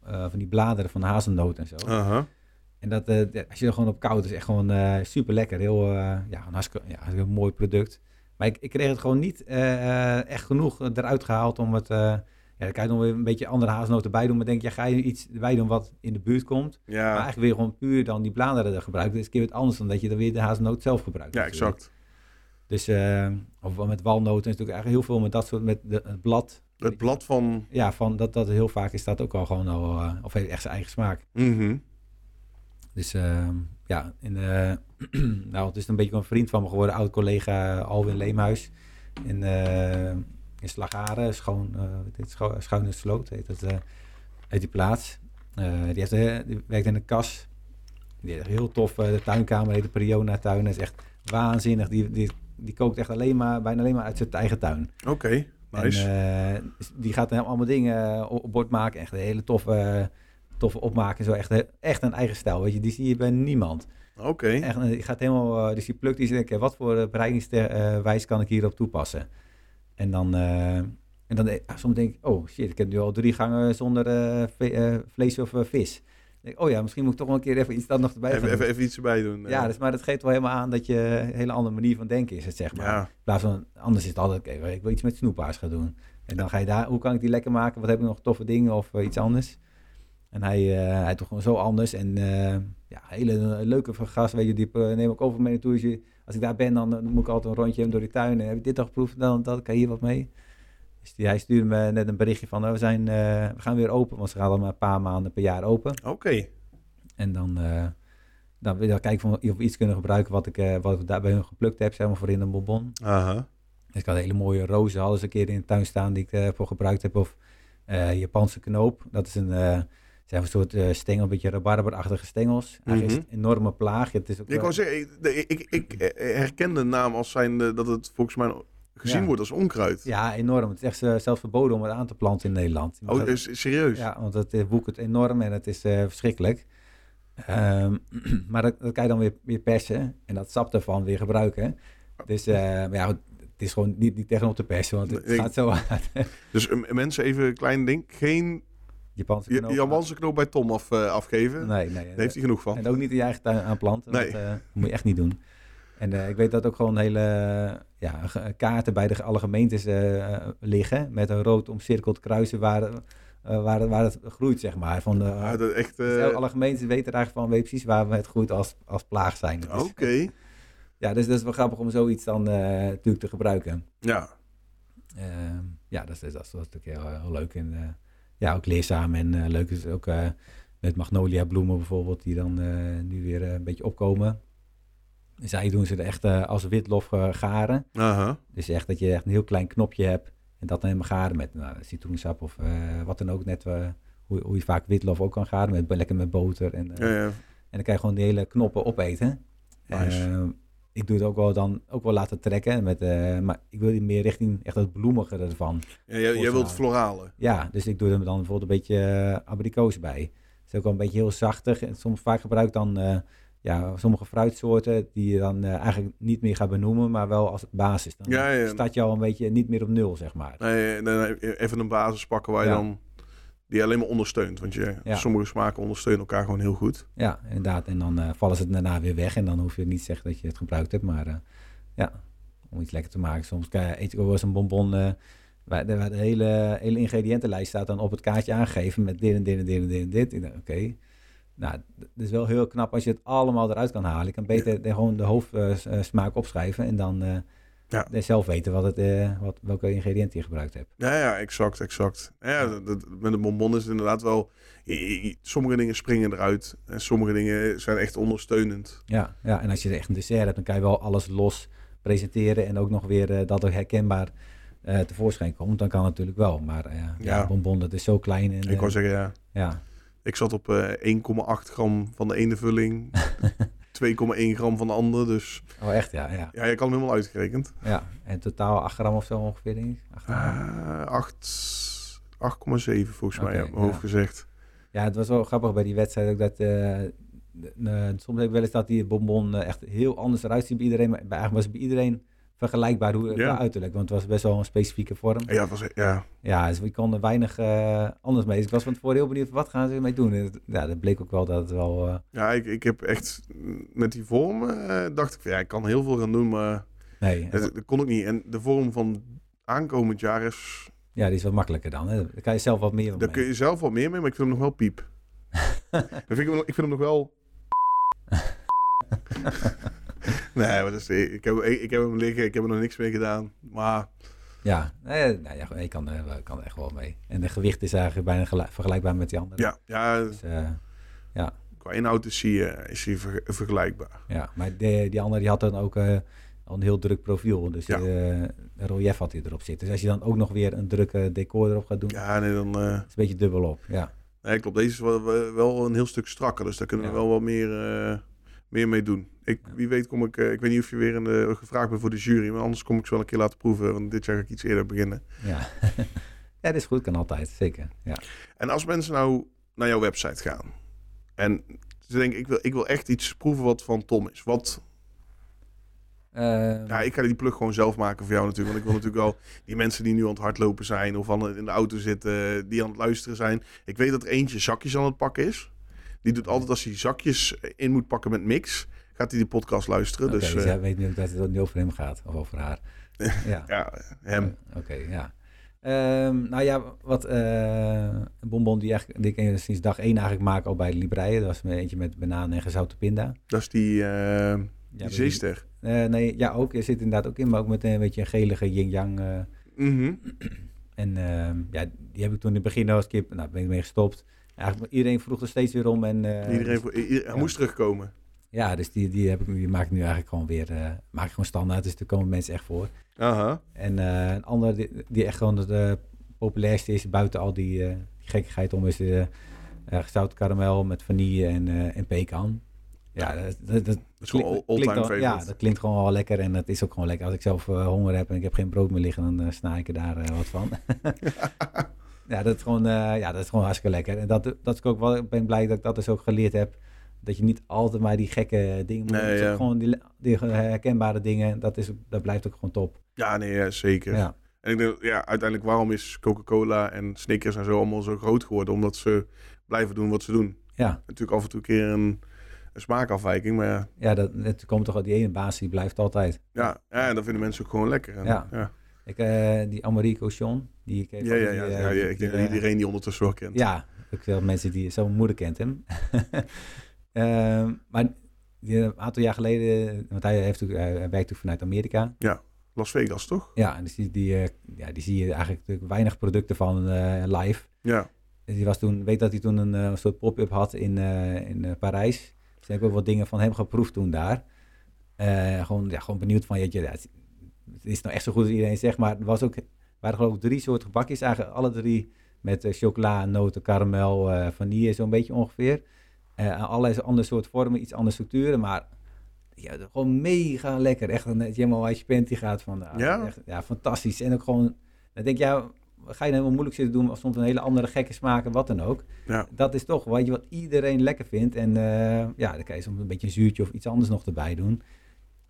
van die bladeren van hazelnoot en zo. Aha. En dat, als je er gewoon op koud is, echt gewoon super lekker. Heel, ja, een hartstikke, ja, hartstikke mooi product. Maar ik, ik kreeg het gewoon niet echt genoeg eruit gehaald om het... ja, dan kan je nog weer een beetje andere hazelnoten bij doen. Maar denk je, ja, ga je iets erbij doen wat in de buurt komt? Maar Ja, eigenlijk weer gewoon puur dan die bladeren er gebruiken. Dat is een keer wat anders dan dat je dan weer de hazelnoot zelf gebruikt. ja, natuurlijk. exact. Dus, eh, of met walnoten is natuurlijk eigenlijk heel veel met dat soort, met de, het blad. Het blad van... Ja, van dat, dat heel vaak is dat ook al gewoon al, eh, of heeft echt zijn eigen smaak. mhm. Dus eh, ja, in, nou, het is een beetje een vriend van me geworden, oud collega Alwin Leemhuis. In, in Slagaren, schoon, dit Scho- Schuine Sloot heet eh uit die plaats. Die, heeft, die werkt in een kas. Die heeft heel tof, de tuinkamer heet de Priona tuin. Dat is echt waanzinnig. Die, die, die kookt echt alleen maar, bijna alleen maar uit zijn eigen tuin. Oké, nice. En, eh, die gaat dan allemaal dingen eh, op bord maken. Echt een hele toffe, toffe opmaken. Zo echt, eh, echt een eigen stijl. Weet je, die zie je bij niemand. Oké. Echt, eh, die gaat helemaal, eh, dus die plukt die zegt, wat voor bereidingswijs kan ik hierop toepassen? En dan, eh, en dan eh, soms denk ik, oh shit, ik heb nu al drie gangen zonder eh, eh, vlees of eh, vis. Dan denk ik, oh ja, misschien moet ik toch wel een keer even iets dat nog erbij Even, even, even iets erbij doen. Ja, dus, maar dat geeft wel helemaal aan dat je een hele andere manier van denken is het, zeg maar. Ja. In plaats van, anders is het altijd, oké, ik wil iets met snoepaars gaan doen. En dan ga je daar, hoe kan ik die lekker maken? Wat heb ik nog toffe dingen of eh, iets anders? En hij, eh hij doet gewoon zo anders. En eh, ja, hele leuke gast, weet je, die neem ik over mee naartoe. Als, ik daar ben, dan, dan moet ik altijd een rondje door die tuin. En heb je dit al geproefd? Dan, dan kan hier wat mee. Hij stuurde me net een berichtje van, oh, we, zijn, eh, we gaan weer open. Want ze gaan al maar een paar maanden per jaar open. Oké. En dan, eh dan wil ik kijken of we iets kunnen gebruiken wat ik, eh, wat ik daar bij hun geplukt heb, zeg maar, voor in een bonbon. Aha. Dus ik had hele mooie rozen, ze een keer in de tuin staan die ik voor gebruikt heb. Of Japanse knoop, dat is een, zijn een soort eh, stengel, een beetje rabarberachtige stengels. Eigenlijk is het een enorme plaag. Het is ook Ik wel- zeggen, ik, ik, ik, herken de naam als zijn dat het volgens mij gezien Ja. wordt als onkruid. Ja, enorm. Het is echt eh, zelfs verboden om het aan te planten in Nederland. Oh, het- is, serieus? Ja, want het eh, woekert enorm en het is eh, verschrikkelijk. Ehm, maar dat, dat kan je dan weer, weer persen en dat sap ervan weer gebruiken. Dus maar ja, het is gewoon niet, niet tegenop te persen, want het Nee. gaat zo uit. Dus mensen even een klein ding. Geen Japanse knoop. Japanse knoop bij Tom af, afgeven. Nee, nee. Daar heeft hij genoeg van. En ook niet in je eigen tuin aanplanten. Nee. Dat moet je echt niet doen. En eh, ik weet dat ook gewoon hele ja, kaarten bij de, alle gemeentes eh, liggen. Met een rood omcirkeld kruisen waar, eh, waar, waar het groeit, zeg maar. Van de, Ja, dat echt... Dus eh, alle gemeenten weten er eigenlijk van, weet precies waar we het groeit als, als plaag zijn. Dus, Oké. Ja, dus dat is wel grappig om zoiets dan eh, natuurlijk te gebruiken. Ja. Ehm, ja, dat is, dat is natuurlijk heel, heel leuk. En eh, ja, ook leerzaam en eh, leuk is ook eh, met magnolia bloemen bijvoorbeeld, die dan eh, nu weer eh, een beetje opkomen. Zij doen ze er echt eh, als witlof eh, garen. Dus echt dat je echt een heel klein knopje hebt en dat dan helemaal garen met nou, citroensap of eh, wat dan ook. Net hoe, hoe je vaak witlof ook kan garen, met, lekker met boter. En, Ja, ja. en dan kan je gewoon die hele knoppen opeten. Nice. Eh, ik doe het ook wel dan ook wel laten trekken. Met, maar ik wil die meer richting echt het bloemige ervan. Ja, jij, jij wilt florale. Ja, dus ik doe er dan bijvoorbeeld een beetje abrikoos bij. Het is ook wel een beetje heel zachtig. En soms vaak gebruik ik dan ja, sommige fruitsoorten die je dan eh, eigenlijk niet meer gaat benoemen, maar wel als basis. Dan Ja, ja. staat je al een beetje niet meer op nul, zeg maar. Nee, nee, nee, even een basis pakken waar je Ja. dan die alleen maar ondersteunt. Want je, Ja. sommige smaken ondersteunen elkaar gewoon heel goed. Ja, inderdaad. En dan eh, vallen ze daarna weer weg en dan hoef je niet te zeggen dat je het gebruikt hebt. Maar eh, ja, om iets lekker te maken. Soms kan je- eet ik ook wel eens een bonbon waar, de, waar de hele, hele ingrediëntenlijst staat dan op het kaartje aangegeven met dit en dit en dit en dit en dit. Oké. Nou, het is wel heel knap als je het allemaal eruit kan halen. Ik kan beter de, gewoon de hoofdsmaak opschrijven en dan eh, Ja. zelf weten wat het, eh, wat, welke ingrediënten je gebruikt hebt. Ja, ja, exact, exact. Ja, dat, dat- met een bonbon is het inderdaad wel... Sommige dingen springen eruit. En sommige dingen zijn echt ondersteunend. Ja, ja, en als je echt een dessert hebt, dan kan je wel alles los presenteren en ook nog weer eh, dat er herkenbaar eh, tevoorschijn komt. Dan kan het natuurlijk wel. Maar eh, ja, Ja. bonbon, dat is zo klein. En, Ik eh, wou zeggen, ja. ja, Ik zat op eh 1,8 gram van de ene vulling. 2,1 gram van de andere. Dus oh echt, ja, ja. ja, je kan hem helemaal uitgerekend. ja. En totaal 8 gram of zo ongeveer, denk ik. 8 gram. Eh 8 8,7 volgens mij, uit mijn hoofd ja. gezegd. Ja, het was wel grappig bij die wedstrijd ook dat... eh, de- soms heb ik wel eens dat die bonbon eh, echt heel anders eruit ziet bij iedereen. Maar bij, eigenlijk was het bij iedereen vergelijkbaar hoe het Ja. eruit lijkt. Want het was best wel een specifieke vorm. Ja, het was, ja, Ja, dus we konden weinig eh, anders mee. Dus ik was van tevoren heel benieuwd, wat gaan ze ermee doen? En Ja, dat bleek ook wel dat het wel... eh, ja ik, ik heb echt met die vorm eh, dacht ik, van, ja, ik kan heel veel gaan doen, maar nee, dat, dat kon ik niet. En de vorm van aankomend jaar is, ja, die is wat makkelijker dan. Hè? Daar kan je zelf wat meer daar mee. kun je zelf wat meer mee, maar ik vind hem nog wel piep. vind ik, hem, ik vind hem nog wel... nee, maar ik, heb, ik, ik heb hem liggen, ik heb er nog niks mee gedaan. Maar Ja, nou ja, je kan, er- kan er echt wel mee. En de gewicht is eigenlijk bijna gelijk- vergelijkbaar met die andere. ja, ja Dus, eh, qua inhoud is hij, eh, is hij ver- vergelijkbaar. ja. Maar de, die andere die had dan ook eh, al een heel druk profiel. Dus Ja. eh, relief had hij erop zitten. Dus als je dan ook nog weer een drukke decor erop gaat doen, Ja, nee, dan... eh, is een beetje dubbel op. Ja, Nee, klopt. Deze is wel, een heel stuk strakker. Dus daar kunnen we Ja. wel wat meer, eh, meer mee doen. Ik. Wie weet kom ik... eh, ik weet niet of je weer in de, gevraagd bent voor de jury. Maar anders kom ik ze wel een keer laten proeven. Want dit jaar ga ik iets eerder beginnen. ja. ja, dat is goed, kan altijd, zeker. Ja. En als mensen nou naar jouw website gaan. En ze denken, ik wil, ik wil echt iets proeven wat van Tom is. Wat... Eh, Ja, ik ga die plug gewoon zelf maken voor jou natuurlijk. Want ik wil natuurlijk wel die mensen die nu aan het hardlopen zijn... of aan, in de auto zitten, die aan het luisteren zijn. Ik weet dat er eentje zakjes aan het pakken is. Die doet altijd als hij zakjes in moet pakken met mix... gaat hij die podcast luisteren. Oké, dus dus eh, jij weet nu ook dat het niet over hem gaat, of over haar. ja. ja, hem. Oké, ja. Ehm, nou ja, wat eh, een bonbon die, eigenlijk, die ik sinds dag één eigenlijk maak al bij de Libreien. Dat was eentje met banaan en gezouten pinda. Dat is die, eh Ja, die bij die- zeester. Eh, nee, ja, ook. Er zit inderdaad ook in, maar ook met een beetje een gelige yin-yang. eh, Mhm. en ehm, ja, die heb ik toen in het begin als kip, nou ben ik mee gestopt. Eigenlijk, iedereen vroeg er steeds weer om. En, eh, Iedereen, i- hij ja. moest terugkomen. Ja, dus die, die, heb ik, die maak ik nu eigenlijk gewoon weer, eh, maak ik gewoon standaard. Dus daar komen mensen echt voor. Aha. En eh, een ander die, die echt gewoon de populairste is buiten al die, gekkigheid om is de uh, gezouten karamel met vanille en, en pekan. Ja, dat, dat, is gewoon all-time favorite. Ja, dat klinkt gewoon wel lekker en dat is ook gewoon lekker. Als ik zelf honger heb en ik heb geen brood meer liggen, dan sna ik er daar wat van. ja, dat is gewoon, eh, ja, dat is gewoon hartstikke lekker. En dat, dat is ook wel, ik ben blij dat ik dat dus ook geleerd heb. Dat je niet altijd maar die gekke dingen moet Nee, ja. Gewoon die, die herkenbare dingen, dat, is, dat blijft ook gewoon top. Ja, nee, zeker. Ja. En ik denk, ja, uiteindelijk waarom is Coca-Cola en Snickers en zo allemaal zo groot geworden? Omdat ze blijven doen wat ze doen. Ja, Natuurlijk af en toe een keer een, een smaakafwijking, maar ja, ja dat, het komt toch die ene baas, die blijft altijd. ja, ja, en dat vinden mensen ook gewoon lekker. En, Ja. ja. Ik, eh, die Americo Sean, die ik even... Ja, ja, die, ja, eh, ja, ja, ik denk die, dat eh, iedereen die ondertussen wel kent. Ja, ook veel mensen die... Zo'n moeder kent hem. Maar die, een aantal jaar geleden... Want hij, heeft, ook- hij werkt vanuit Amerika. Las Vegas, toch? Ja, en dus die, die, eh, ja, die zie je eigenlijk natuurlijk weinig producten van eh, live. Ja. Dus die was toen, weet dat hij toen een eh, soort pop-up had in, eh, in eh, Parijs. Dus ik heb ook wat dingen van hem geproefd toen daar. Eh, gewoon, ja, gewoon benieuwd van, jeetje, ja, het het is nou echt zo goed als iedereen zegt, maar er was ook, waren geloof ik drie soorten gebakjes, eigenlijk alle drie met eh, chocola, noten, karamel, eh, vanille, zo'n beetje ongeveer. Eh allerlei andere soorten vormen, iets andere structuren, maar ja, gewoon mega lekker. Echt een helemaal als je panty gaat van, Ja? Echt, ja, fantastisch. En ook gewoon, dan denk je, ja, ga je helemaal moeilijk zitten doen of soms een hele andere gekke smaken, wat dan ook. Ja. Dat is toch weet je, wat iedereen lekker vindt. En ja, dan kan je soms een beetje een zuurtje of iets anders nog erbij doen.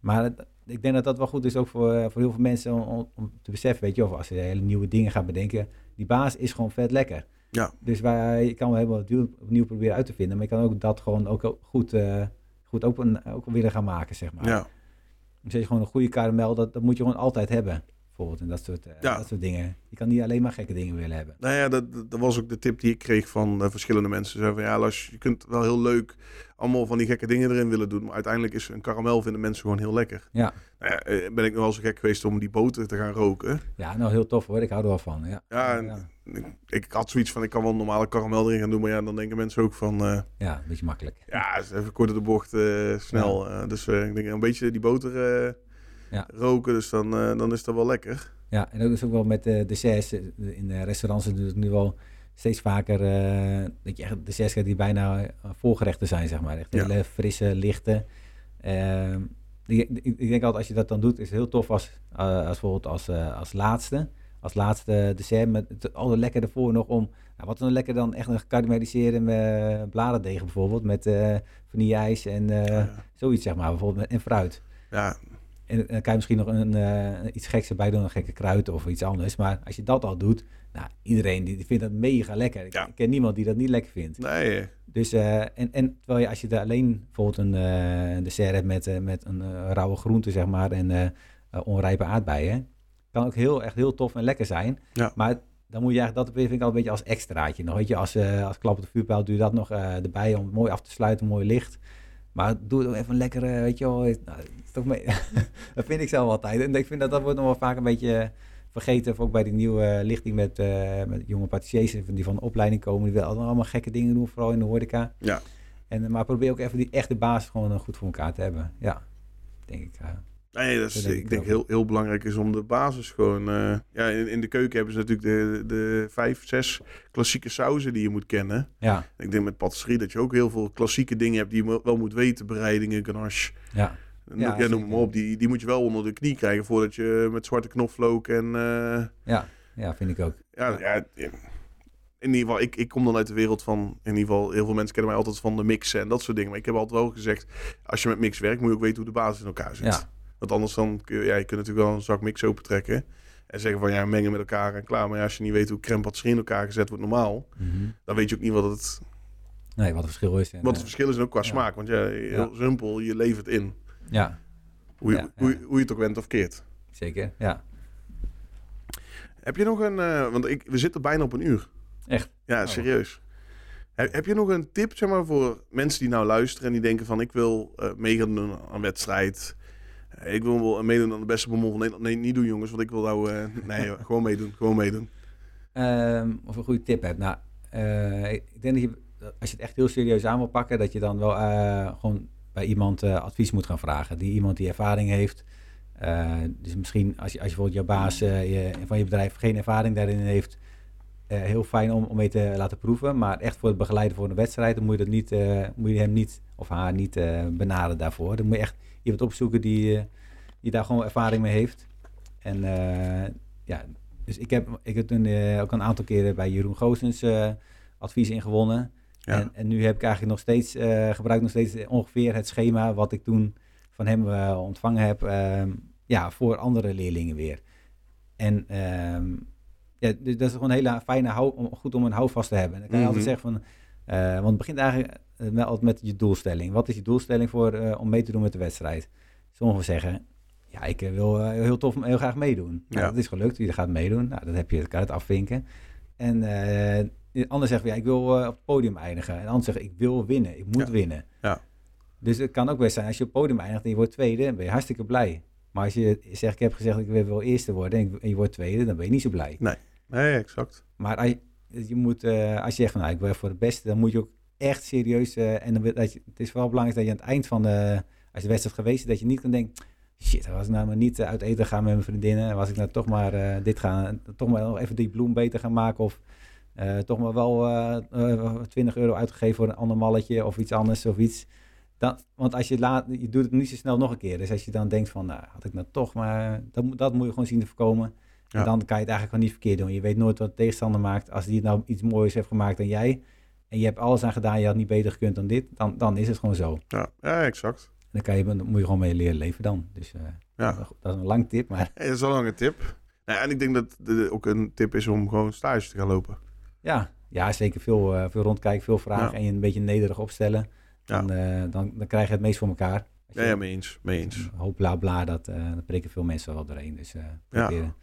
Maar het- ik denk dat dat wel goed is ook voor, eh, voor heel veel mensen om, te beseffen, weet je, of als je hele nieuwe dingen gaat bedenken, die baas is gewoon vet lekker. Ja. Dus wij, je kan wel helemaal opnieuw, proberen uit te vinden, maar je kan ook dat gewoon ook goed, eh, goed open, ook willen gaan maken, zeg maar. Ja. Dus je gewoon een goede karamel, dat, dat moet je gewoon altijd hebben. Bijvoorbeeld en dat soort, eh, Ja. dat soort dingen. Je kan niet alleen maar gekke dingen willen hebben. Nou ja, dat, dat was ook de tip die ik kreeg van eh, verschillende mensen. Ze zeiden van ja, Lars, je kunt wel heel leuk allemaal van die gekke dingen erin willen doen. Maar uiteindelijk is een karamel vinden mensen gewoon heel lekker. Ja. Nou ja, eh, ben ik nog wel zo gek geweest om die boter te gaan roken. Ja, nou heel tof hoor. Ik hou er wel van. Ja, Ja, Ik, ik had zoiets van, ik kan wel een normale karamel erin gaan doen. Maar ja, dan denken mensen ook van, ja een beetje makkelijk. ja, is even kort door de bocht, snel. Dus ik denk een beetje die boter Ja. roken, dus dan, eh, dan is dat wel lekker. Ja, en dat is ook wel met de desserts. eh, In de restaurants doen het nu wel steeds vaker eh, dat je echt desserts krijgt die bijna voorgerechten zijn, zeg maar. Echt Ja. hele frisse, lichte. Ehm, ik, denk altijd als je dat dan doet, is het heel tof als, als bijvoorbeeld als, als laatste. Als laatste dessert met het, al lekker ervoor nog om... Nou, wat is nou lekker dan echt een gekarameliseerde uh, bladerdeeg bijvoorbeeld. Met eh vanille-ijs en Ja. zoiets zeg maar. Bijvoorbeeld met, en fruit. Ja, En dan kan je misschien nog een, eh, iets geks erbij doen, een gekke kruid of iets anders. Maar als je dat al doet, nou, iedereen die, vindt dat mega lekker. Ik, Ja. ik ken niemand die dat niet lekker vindt. nee. Dus, eh, en, en terwijl je als je er alleen bijvoorbeeld een, eh, dessert hebt met, eh, met een eh, rauwe groente, zeg maar, en eh, eh, onrijpe aardbeien, kan ook heel, echt heel tof en lekker zijn. Ja. Maar dan moet je eigenlijk, dat vind ik al een beetje als extraatje nog. Weet je, als, eh als klap op de vuurpijl doe je dat nog eh, erbij om mooi af te sluiten, mooi licht. Maar doe het ook even lekker, eh, weet je wel. Nou, toch mee. dat vind ik zelf altijd. En ik vind dat dat wordt nog wel vaak een beetje vergeten. Of ook bij die nieuwe eh, lichting met, eh, met jonge patissiers die van de opleiding komen. Die willen allemaal gekke dingen doen, vooral in de horeca. Ja. En, maar probeer ook even die echte basis gewoon goed voor elkaar te hebben. Ja, denk ik. Nee, dat is, Dat denk ik ik denk heel, heel belangrijk is om de basis gewoon... eh, ja, in, in de keuken hebben ze natuurlijk de, de vijf, zes klassieke sauzen die je moet kennen. ja, Ik denk met patisserie dat je ook heel veel klassieke dingen hebt die je wel moet weten. Bereidingen, ganache, ja, ja, Ja, noem maar op. Die, die moet je wel onder de knie krijgen voordat je met zwarte knoflook en... eh, ja, ja, vind ik ook. ja, ja, in ieder geval, ik, ik kom dan uit de wereld van... In ieder geval, heel veel mensen kennen mij altijd van de mixen en dat soort dingen. Maar ik heb altijd wel gezegd, als je met mix werkt, moet je ook weten hoe de basis in elkaar zit. Ja. Want anders dan kun je, ja, je kunt natuurlijk wel een zak mix opentrekken. En zeggen van ja, mengen met elkaar en klaar. Maar ja, als je niet weet hoe crème patisserie in elkaar gezet wordt normaal, Mhm. dan weet je ook niet wat het, Nee, wat het verschil is. En, wat het eh, verschil is en ook qua ja. smaak. Want ja, heel Ja. simpel, je levert in. ja, Hoe je, hoe, je- hoe je het ook went of keert. zeker. Ja, Heb je nog een, eh, want ik, we zitten bijna op een uur. echt. Ja, Oh. serieus. Heb, heb je nog een tip zeg maar, voor mensen die nou luisteren en die denken van ik wil eh meegaan doen aan een wedstrijd. Ik wil wel meedoen aan de beste bommel van Nederland. Nee, niet doen jongens, want ik wil nou... eh, nee, gewoon meedoen. Gewoon meedoen. Ehm, of een goede tip hebt. Nou, eh, ik denk dat je, als je het echt heel serieus aan wil pakken, dat je dan wel eh, gewoon bij iemand advies moet gaan vragen. Die iemand die ervaring heeft. Dus misschien als je, als je bijvoorbeeld jouw baas je, van je bedrijf geen ervaring daarin heeft, heel fijn om, om mee te laten proeven. Maar echt voor het begeleiden voor een wedstrijd, dan moet je, dat niet, moet je hem niet of haar niet benaderen daarvoor. Dan moet je echt iemand opzoeken die, eh, die daar gewoon ervaring mee heeft. En eh, ja, dus ik heb, ik heb toen eh, ook een aantal keren bij Jeroen Goosens advies ingewonnen. Ja. En, en nu heb ik eigenlijk nog steeds, gebruik nog steeds ongeveer het schema wat ik toen van hem ontvangen heb, ehm, ja, voor andere leerlingen weer. En ehm, ja, dus dat is gewoon een hele fijne, hou, om, goed om een houvast te hebben. Dan kan je altijd Mhm. zeggen van, want het begint eigenlijk met, altijd met je doelstelling. Wat is je doelstelling voor, eh, om mee te doen met de wedstrijd? Sommigen zeggen, ja, ik eh, wil eh, heel tof, heel graag meedoen. Nou, Ja. Dat is gelukt, je gaat meedoen. Nou, dat heb je, dat het afvinken. En eh de ander zegt, ja, ik wil eh, op het podium eindigen. En de ander zegt, ik wil winnen, ik moet Ja. winnen. Ja. Dus het kan ook best zijn, als je op het podium eindigt en je wordt tweede, dan ben je hartstikke blij. Maar als je zegt, ik heb gezegd, ik wil wel eerste worden en ik- en je wordt tweede, dan ben je niet zo blij. Nee, exact. Maar als je, je moet, eh, als je zegt, nou, ik wil voor het beste, dan moet je ook echt serieus. eh, en dat je, het is vooral belangrijk dat je aan het eind van de, als de wedstrijd geweest is, dat je niet kan denken, shit, was ik nou maar niet eh, uit eten gaan met mijn vriendinnen, was ik nou toch maar eh, dit gaan, toch maar even die bloem beter gaan maken of toch maar wel eh, 20 euro uitgegeven voor een ander malletje of iets anders of iets. Dan, want als je laat, je doet het niet zo snel nog een keer. Dus als je dan denkt van, nou, had ik nou toch maar, dat, moet- dat moet je gewoon zien te voorkomen. En dan kan je het eigenlijk gewoon niet verkeerd doen. Je weet nooit wat de tegenstander maakt. Als die nou iets moois heeft gemaakt dan jij... en je hebt alles aan gedaan, je had niet beter gekund dan dit... dan, dan is het gewoon zo. Ja, ja exact. En dan, kan je, dan moet je gewoon mee leren leven dan. Dus uh, Ja. dat is een lang tip, maar Ja, dat is een lange tip. Nou, en ik denk dat het ook een tip is om gewoon stage te gaan lopen. ja, ja zeker veel, eh, veel rondkijken, veel vragen... Ja. en je een beetje nederig opstellen. Dan, eh, dan, dan krijg je het meest voor elkaar. Ja, ja, mee eens. Mee eens. Een hoop bla bla, dat, eh dat prikken veel mensen wel doorheen. Dus eh Ja.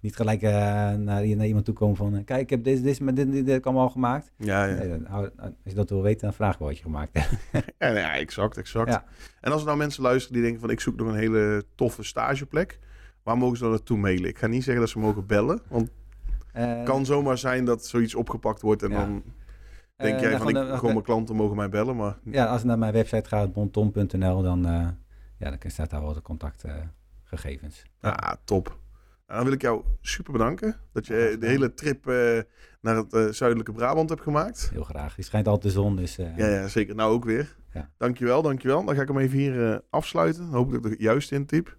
Niet gelijk eh, naar, naar iemand toe komen van... eh, kijk, ik heb dit, dit, dit, dit, dit, dit allemaal al gemaakt. Ja, ja. Nee, dan hou- als je dat wil weten, dan vraag wat je gemaakt hebt. Ja, exact, exact. Ja. En als er nou mensen luisteren die denken van ik zoek nog een hele toffe stageplek, waar mogen ze dan naartoe mailen? Ik ga niet zeggen dat ze mogen bellen, want Eh, het kan zomaar zijn dat zoiets opgepakt wordt en dan denk eh, jij nou, van ik, gewoon, eh, mijn klanten mogen mij bellen, maar Ja, als je naar mijn website gaat, bonton.nl, dan, eh, ja, dan staat daar wel de contactgegevens. ja, top. Dan wil ik jou super bedanken dat je graag de hele trip eh, naar het eh, zuidelijke Brabant hebt gemaakt. Heel graag. Die schijnt altijd de zon, dus eh, Ja, ja, zeker. Nou ook weer. Ja. Dankjewel, dankjewel. Dan ga ik hem even hier eh, afsluiten. Hoop ik dat ik de juiste intyp.